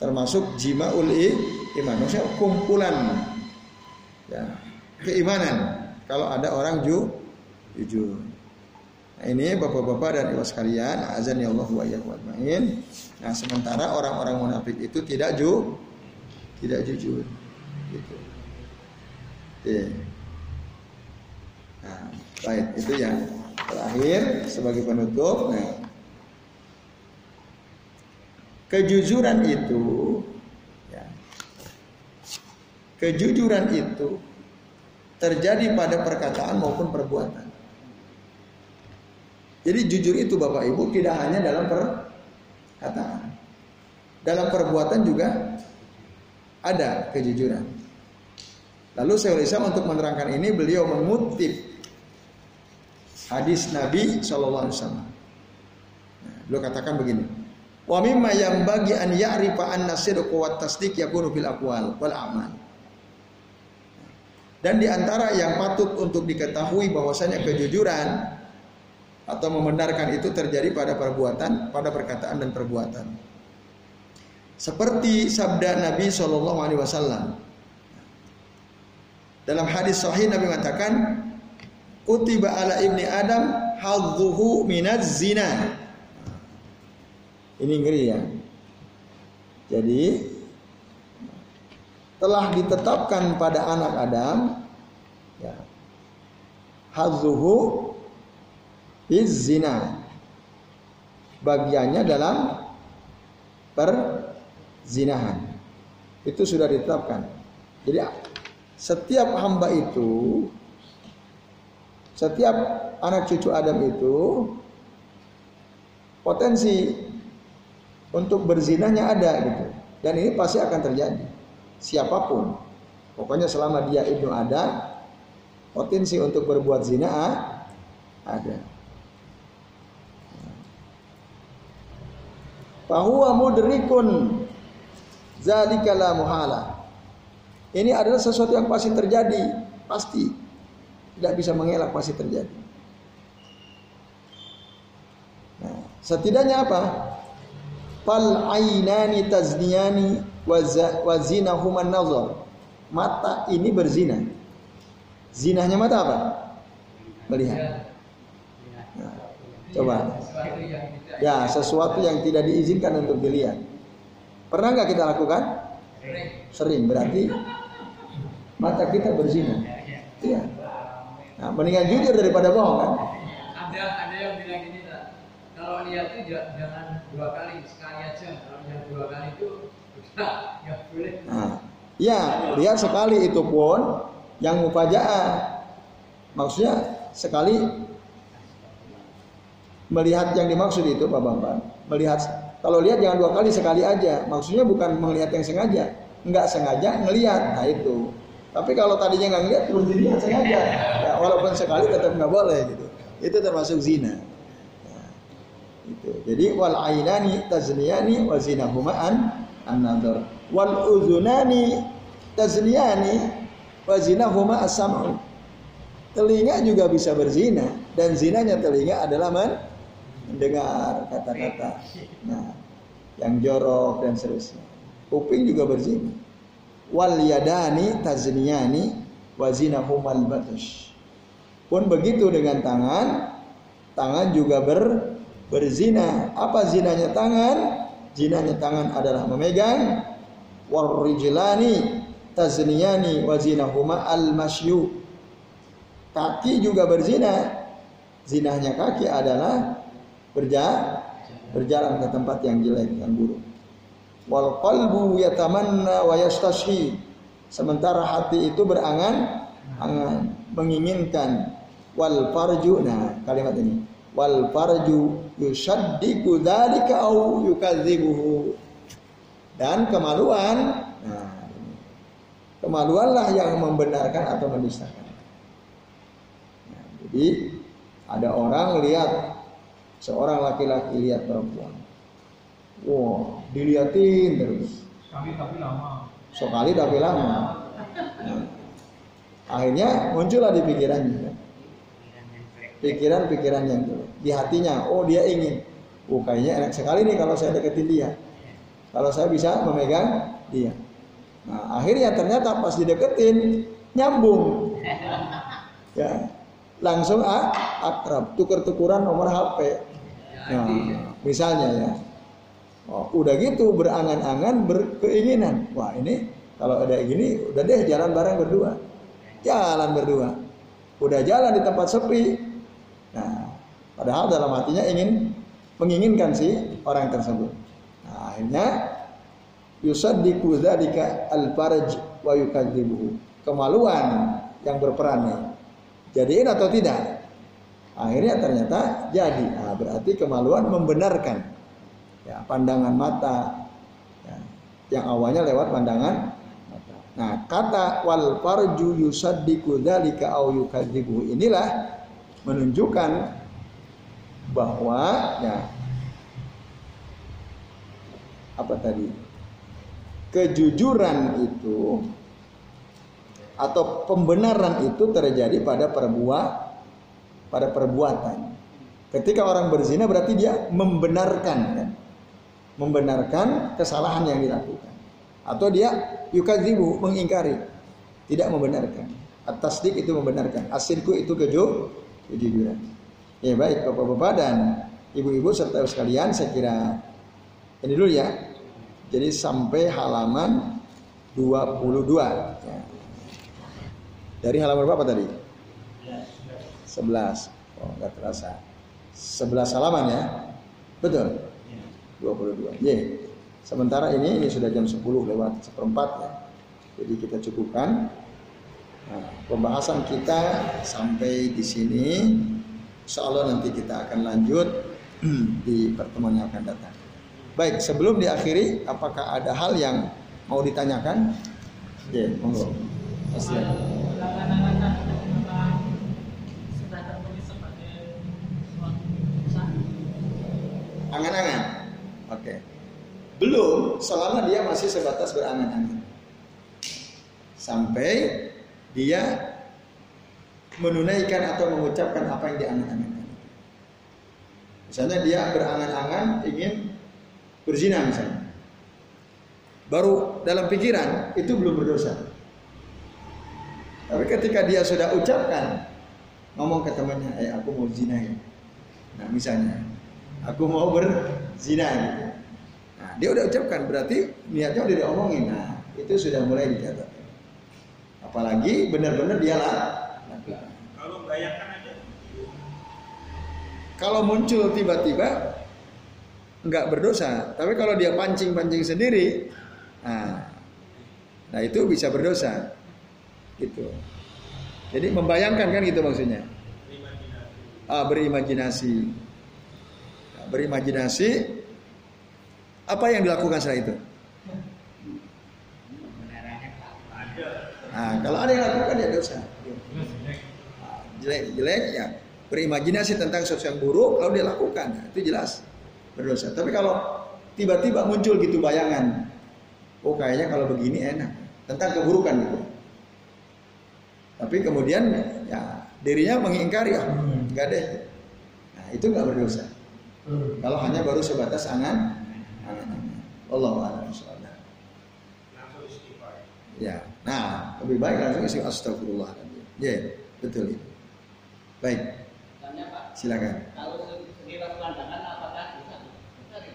termasuk jimaul iman maksudnya kumpulan ya keimanan kalau ada orang ju, jujur. Nah, ini bapak-bapak dan ibu sekalian, azan ya Allah wa main. Nah, sementara orang-orang munafik itu tidak ju, tidak jujur. Gitu. Oke. Nah, baik itu yang terakhir sebagai penutup. Nah, kejujuran itu, ya, kejujuran itu terjadi pada perkataan maupun perbuatan. Jadi jujur itu Bapak Ibu tidak hanya dalam perkataan. Dalam perbuatan juga ada kejujuran. Lalu saya Islam untuk menerangkan ini beliau mengutip hadis Nabi Shallallahu Alaihi Wasallam. Nah, beliau katakan begini. Wa mimma yang bagi an ya'rifa an sidqu wa tasdiq yakunu fil aqwal wal a'mal. Dan di antara yang patut untuk diketahui bahwasanya kejujuran atau membenarkan itu terjadi pada perbuatan, pada perkataan dan perbuatan. Seperti sabda Nabi Shallallahu Alaihi Wasallam dalam hadis Sahih Nabi mengatakan, "Utiba ala ibni Adam hadzuhu minaz zina." Ini ngeri ya. Jadi telah ditetapkan pada anak Adam ya hazuhu zina bagiannya dalam perzinahan itu sudah ditetapkan Jadi setiap hamba itu setiap anak cucu Adam itu potensi untuk berzinahnya ada gitu. Dan ini pasti akan terjadi. Siapa pun. Pokoknya selama dia ibnu Adam, potensi untuk berbuat zina ada. Bahwa mudrikun zalika muhala. Ini adalah sesuatu yang pasti terjadi, pasti. Tidak bisa mengelak pasti terjadi. Nah, setidaknya apa? Fal ainani tazniyani wa zinahuman nazar. Mata ini berzina. Zinahnya mata apa? Melihat. Nah, coba. Ya, sesuatu yang tidak diizinkan untuk dilihat. Pernah nggak kita lakukan? Sering. Berarti mata kita berzina. Iya. Nah, mendingan jujur daripada bohong kan?
Ada ada yang bilang gini? Kalau lihat itu jangan dua kali, sekali aja. Kalau yang dua kali itu nggak boleh.
Nah, ya lihat sekali itu pun yang mufajaah. Maksudnya sekali melihat yang dimaksud itu Pak Bambang. Melihat kalau lihat jangan dua kali sekali aja. Maksudnya bukan melihat yang sengaja, nggak sengaja ngelihat. Nah itu. Tapi kalau tadinya nggak ngeliat terus dilihat sengaja, ya, walaupun sekali tetap nggak boleh gitu. Itu termasuk zina. Nah, itu. Jadi wal ainani tazniyani wa zinahuma an an-nadhar. Wal uzunani tazniyani wa zinahuma as-sam'u. Telinga juga bisa berzina dan zinanya telinga adalah mendengar kata-kata. Nah, yang jorok dan seterusnya. Kuping juga berzina wal yadani tazniyani wazinahumal batush. Pun begitu dengan tangan, tangan juga ber, berzina. Apa zinanya tangan? Zinanya tangan adalah memegang. Wal rijlani tazniyani wazinahuma al masyu. Kaki juga berzina. Zinahnya kaki adalah berjalan berjalan ke tempat yang jelek, yang buruk. Wal qalbu yatamanna wa yastashi sementara hati itu berangan angan menginginkan. Wal farju nah kalimat ini. Wal farju yusaddiqu dzalika au yukadzibuhu dan kemaluan nah kemaluanlah yang membenarkan atau mendustakan. Nah, jadi ada orang lihat seorang laki-laki lihat perempuan Wow, diliatin terus.
Sekali tapi lama.
Sekali tapi lama. Nah, akhirnya muncullah di pikirannya. Pikiran-pikiran yang itu. Di hatinya, oh dia ingin. Oh kayaknya enak sekali nih kalau saya deketin dia. Kalau saya bisa memegang dia. Nah akhirnya ternyata pas dideketin nyambung. Ya, langsung ah, akrab, tuker-tukuran nomor HP. Nah, misalnya ya, Oh, udah gitu berangan-angan berkeinginan. Wah ini kalau ada gini udah deh jalan bareng berdua. Jalan berdua. Udah jalan di tempat sepi. Nah, padahal dalam hatinya ingin menginginkan si orang tersebut. Nah, akhirnya yusaddiqu dzalika al-farj wa yukadzibuhu. Kemaluan yang berperan nih. Jadiin atau tidak? Akhirnya ternyata jadi. Nah, berarti kemaluan membenarkan ya, pandangan mata ya, yang awalnya lewat pandangan mata. Nah, kata wal farju yusaddiqu dzalika au yukadzibu inilah menunjukkan bahwa ya apa tadi? Kejujuran itu atau pembenaran itu terjadi pada perbuat pada perbuatan. Ketika orang berzina berarti dia membenarkan kan? membenarkan kesalahan yang dilakukan atau dia yukadzibu mengingkari tidak membenarkan atas dik itu membenarkan asinku itu keju kejujuran ya baik bapak-bapak dan ibu-ibu serta sekalian saya kira ini dulu ya jadi sampai halaman 22 ya. Dari halaman berapa tadi 11 oh nggak terasa 11 halaman ya betul 22. Y. Sementara ini ini sudah jam 10 lewat seperempat ya. Jadi kita cukupkan nah, pembahasan kita sampai di sini. Insya Allah nanti kita akan lanjut di pertemuan yang akan datang. Baik, sebelum diakhiri, apakah ada hal yang mau ditanyakan? Ya, monggo. Pasti. Angan-angan. Oke. Belum selama dia masih sebatas berangan-angan. Sampai dia menunaikan atau mengucapkan apa yang diangan-angankan. Misalnya dia berangan-angan ingin berzina misalnya. Baru dalam pikiran itu belum berdosa. Tapi ketika dia sudah ucapkan ngomong ke temannya, "Eh, aku mau zina ya." Nah, misalnya, aku mau berzina gitu. Nah, dia udah ucapkan berarti niatnya udah diomongin. Nah, itu sudah mulai dicatat. Apalagi benar-benar dia lah.
Kalau bayangkan aja.
Kalau muncul tiba-tiba nggak berdosa, tapi kalau dia pancing-pancing sendiri, nah, nah itu bisa berdosa, gitu. Jadi membayangkan kan gitu maksudnya. Ah, berimajinasi. Nah, berimajinasi. Apa yang dilakukan setelah itu? Nah, kalau ada yang lakukan ya dosa. Nah, jelek-jelek ya berimajinasi tentang sesuatu yang buruk kalau dia lakukan nah, itu jelas berdosa. Tapi kalau tiba-tiba muncul gitu bayangan, oh kayaknya kalau begini enak tentang keburukan gitu. Tapi kemudian ya dirinya mengingkari ya enggak deh. Nah, itu nggak berdosa. Kalau hanya baru sebatas angan, angan-angan. A'lam
istighfar.
Ya, nah lebih baik langsung isi astagfirullahaladzim. Ya, betul itu. Baik, silakan.
kalau sekilas pandangan apakah bisa? Bisa ya?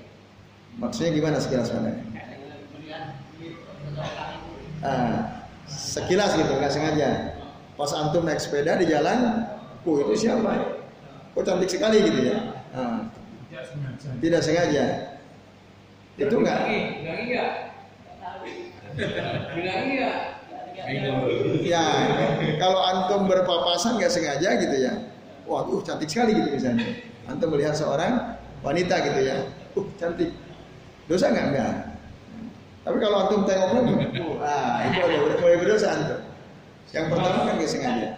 Maksudnya gimana sekilas pandang?
Melihat seseorang itu
Ah, sekilas gitu, nggak sengaja. Pas antum naik sepeda di jalan, oh itu siapa? Kok cantik sekali gitu ya? Ah, tidak sengaja. Itu enggak.
Bilangi enggak? Bilangi enggak?
Ya, kalau antum berpapasan nggak sengaja gitu ya. Waduh, cantik sekali gitu misalnya. Antum melihat seorang wanita gitu ya. Uh, cantik. Dosa nggak? Enggak. Tapi kalau antum tengok lagi, ah itu udah mulai berdosa antum. Yang pertama kan nggak sengaja.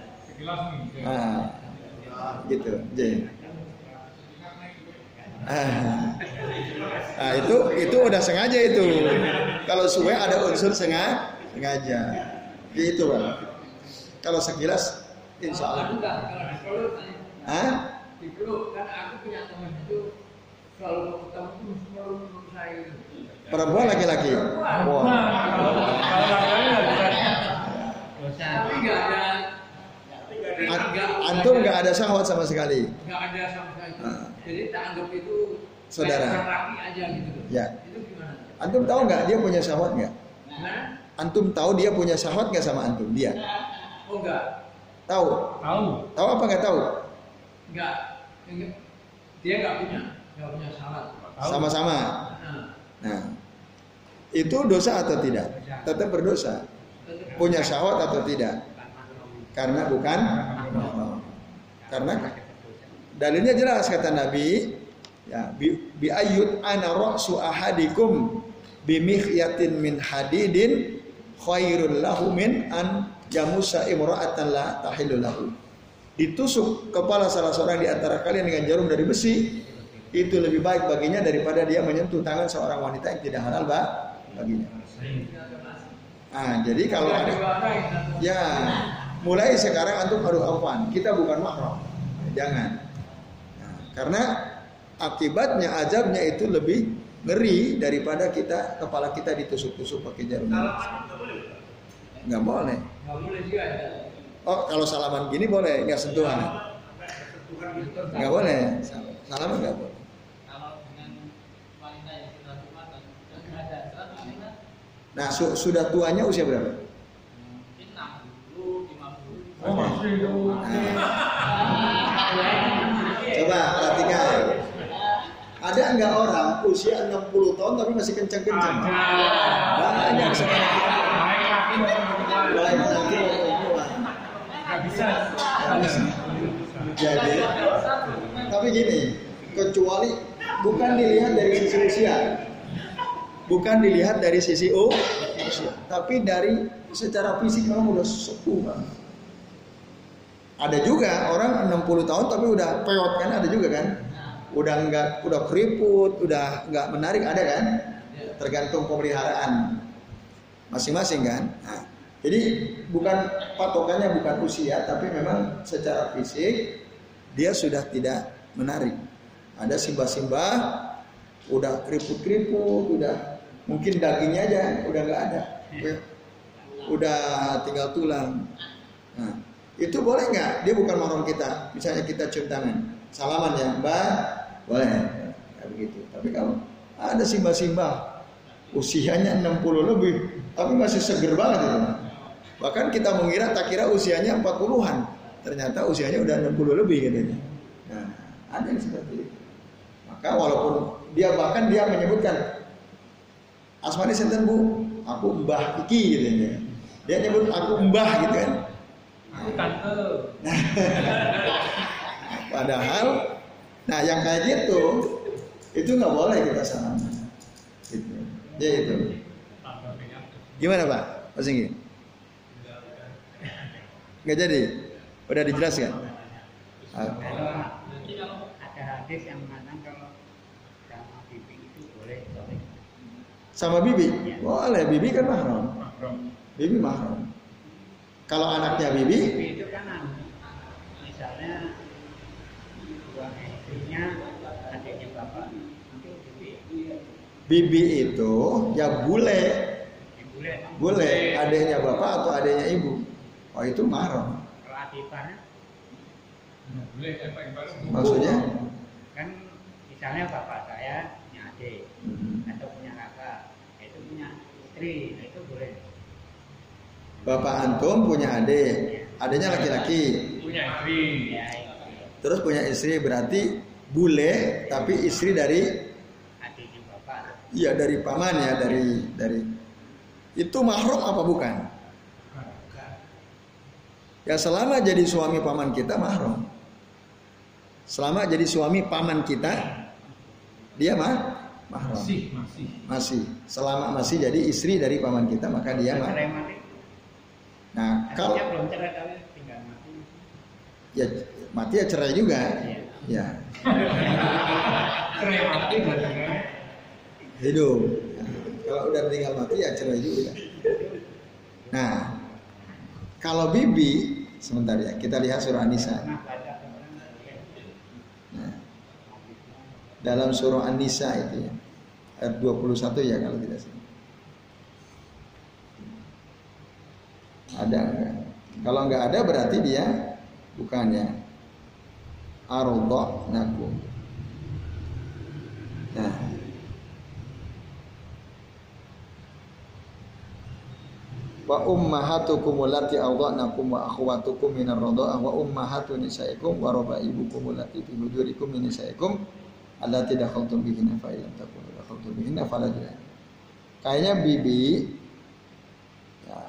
Ah, gitu. Jadi, ah, ah, itu itu udah sengaja itu. Kalau suwe ada unsur sengaja, sengaja. Gitu bang. Kalau sekilas, insya Allah.
Kalau.
Hah?
Kan aku punya teman itu selalu ketemu selalu saya.
Perempuan laki-laki. Wah.
Tapi enggak ada
An- antum nggak ada syahwat sama sekali.
enggak ada sama sekali itu.
Ah.
Jadi tak anggap itu
Saudara.
aja gitu loh.
Ya.
Itu gimana?
Antum tahu nggak dia punya syahwat nggak?
Gimana?
Antum tahu dia punya syahwat nggak sama antum? Dia
Oh enggak.
tahu.
Tahu.
Tahu apa nggak tahu?
Enggak. Enggak. Dia enggak punya, enggak punya.
Tahu.
Sama-sama.
Nah,
Nah, itu dosa atau tidak? Tetap berdosa. Punya syahwat atau tidak? Karena bukan. Karena dalilnya jelas kata Nabi, ya bi, bi ayyut ana ra'su ahadikum bi min hadidin khairul lahu min an yamusa imra'atan la tahillu lahu. Ditusuk kepala salah seorang di antara kalian dengan jarum dari besi itu lebih baik baginya daripada dia menyentuh tangan seorang wanita yang tidak halal baginya. Ah, jadi kalau ada Ya, mulai sekarang antum aduh afwan, kita bukan mahram. Jangan. Nah, karena akibatnya azabnya itu lebih ngeri daripada kita kepala kita ditusuk-tusuk pakai jarum.
Salaman nggak boleh.
Nggak boleh.
Juga ya.
Oh, kalau salaman gini boleh, nggak sentuhan. Nggak boleh. Salaman nggak boleh. Nah, su sudah tuanya usia berapa?
Mungkin
Oh.
Coba perhatikan. Ada enggak orang usia 60 tahun tapi masih kencang-kencang? Banyak sekali.
Banyak bisa.
Jadi, tapi gini, kecuali bukan dilihat dari sisi usia, bukan dilihat dari sisi tapi dari secara fisik memang udah sepuh. Ada juga orang 60 tahun tapi udah peot kan ada juga kan? Udah nggak udah keriput, udah nggak menarik ada kan? Tergantung pemeliharaan masing-masing kan. Nah, jadi bukan patokannya bukan usia tapi memang secara fisik dia sudah tidak menarik. Ada simbah-simbah udah keriput-keriput, udah mungkin dagingnya aja udah nggak ada. Udah tinggal tulang. Nah, itu boleh nggak? Dia bukan mahram kita. Misalnya kita cium tangan, salaman ya, Mbak, boleh. Ya, begitu. Tapi kalau ada simbah-simbah usianya 60 lebih, tapi masih seger banget itu. Bahkan kita mengira tak kira usianya 40-an. Ternyata usianya udah 60 lebih katanya. Nah, ada yang seperti itu. Maka walaupun dia bahkan dia menyebutkan Asmani senten bu, aku mbah iki gitu ya. Dia nyebut aku mbah gitu kan.
Tante.
Padahal, nah yang kayak gitu itu nggak boleh kita salaman. Gitu. Ya itu. Gimana Pak? Pak Singgi? Nggak jadi? Udah dijelaskan?
Ada hadis yang mengatakan kalau sama bibi itu boleh boleh.
Sama bibi? Boleh, bibi kan mahram. Bibi mahram. Kalau anaknya bibi,
Bibi itu kan anu, misalnya istrinya adiknya bapak bibi
itu ya bule,
ya boleh.
bule, adiknya bapak atau adiknya ibu. Oh itu mahram.
Kalau adiparnya
Maksudnya?
kan misalnya bapak saya punya adik
Hmm.
atau punya kakak itu punya istri nah itu boleh
Bapak antum punya adik, adiknya laki-laki.
Punya istri.
Terus punya istri berarti bule tapi istri dari iya dari paman ya dari dari itu mahram apa bukan? Ya selama jadi suami paman kita mahram. Selama jadi suami paman kita dia mah mahram.
Masih, masih.
Masih. Selama masih jadi istri dari paman kita maka dia mah.
cerai mati
Nah, kalau
artinya belum cerai tapi tinggal mati
ya mati ya cerai juga. Ya.
Cerai mati berarti.
hidup. Kalau udah tinggal mati ya cerai juga. Nah, kalau bibi sebentar ya kita lihat surah An-Nisa.
pernah baca kemarin boleh
Nah, dalam surah An-Nisa itu ya ayat 21 ya kalau tidak salah. Ada enggak? Kalau enggak ada berarti dia bukannya nakum. Nah, wa ummahatukum allati arda'nakum wa akhwatukum minar radha'ah wa ummahatu nisaikum wa rabaibukum allati fi hujurikum min nisaikum allati dakhaltum bihinna fa illam takunu dakhaltum bihinna fala. Kayaknya bibi ya,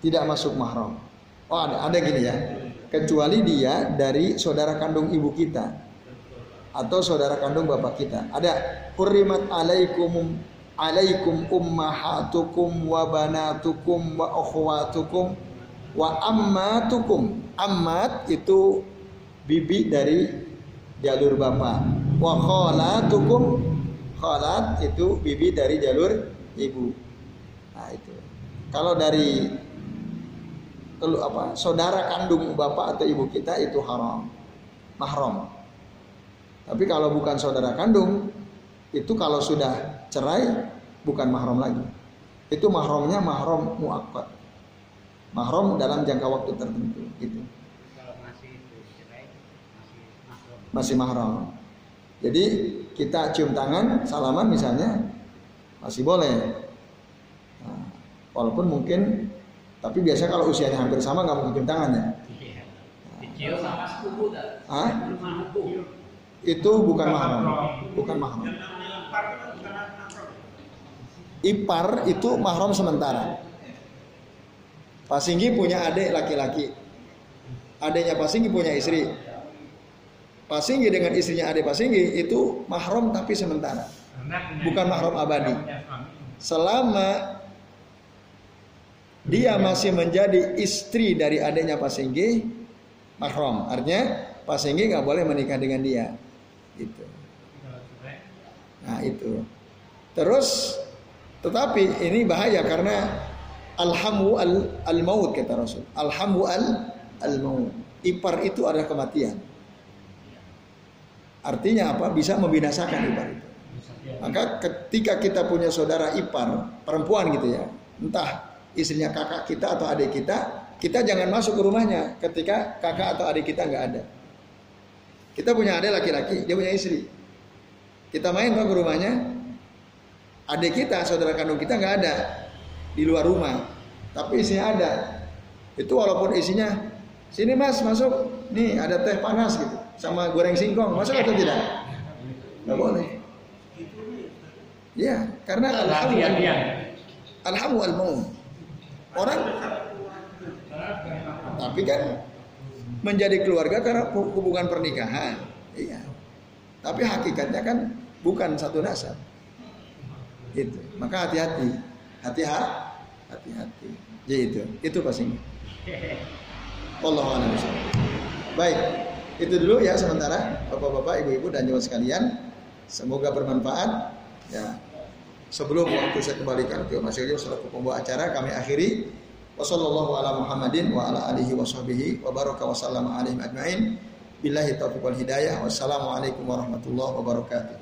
tidak masuk mahram. Oh ada ada gini ya. Kecuali dia dari saudara kandung ibu kita atau saudara kandung bapak kita. Ada hurrimat alaikum alaikum ummahatukum wa banatukum wa akhwatukum wa ammatukum. Ammat itu bibi dari jalur bapak. Wa khalatukum khalat itu bibi dari jalur ibu. Nah itu. Kalau dari telu apa saudara kandung bapak atau ibu kita itu haram. Mahram. Tapi kalau bukan saudara kandung itu kalau sudah cerai bukan mahram lagi. Itu mahramnya mahram muakkad. Mahram dalam jangka waktu tertentu gitu.
Kalau masih itu cerai masih masuk
masih mahram jadi kita cium tangan salaman misalnya masih boleh Nah, walaupun mungkin tapi biasa kalau usianya hampir sama nggak mungkin cium tangan ya
iya.
Hah? itu bukan mahram bukan mahram
ipar itu mahram.
sementara Pak Singgi punya adik laki-laki adanya Pak Singgi punya istri. Pak Singgi dengan istrinya adik Pak Singgi itu mahram tapi sementara. Bukan mahram abadi. Selama dia masih menjadi istri dari adiknya Pak Singgi, mahram. Artinya Pak Singgi nggak boleh menikah dengan dia. Gitu. Nah itu. Terus tetapi ini bahaya karena alhamu al, al maut kata Rasul. Alhamu al al maut. Ipar itu adalah kematian. Artinya apa? Bisa membinasakan ipar itu. Maka ketika kita punya saudara ipar perempuan gitu ya, entah istrinya kakak kita atau adik kita, kita jangan masuk ke rumahnya ketika kakak atau adik kita nggak ada. Kita punya adik laki-laki, dia punya istri. Kita main ke rumahnya, adik kita, saudara kandung kita nggak ada di luar rumah, tapi isinya ada. Itu walaupun isinya, sini mas masuk, nih ada teh panas gitu, sama goreng singkong, masuk atau tidak? Nggak boleh. Ya, karena alhamdulillah, alhamdulillah orang tapi kan menjadi keluarga karena hubungan pernikahan. Iya. Tapi hakikatnya kan bukan satu nasab. Itu. Maka hati-hati. Hati-hati. Hati-hati. Jadi itu. Itu pasti. Allah Baik. Itu dulu ya sementara Bapak-bapak, Ibu-ibu dan jemaah sekalian. Semoga bermanfaat. Ya. Sebelum waktu saya kembalikan ke Mas Yoyo selaku pembawa acara, kami akhiri. Wassalamualaikum warahmatullahi wabarakatuh.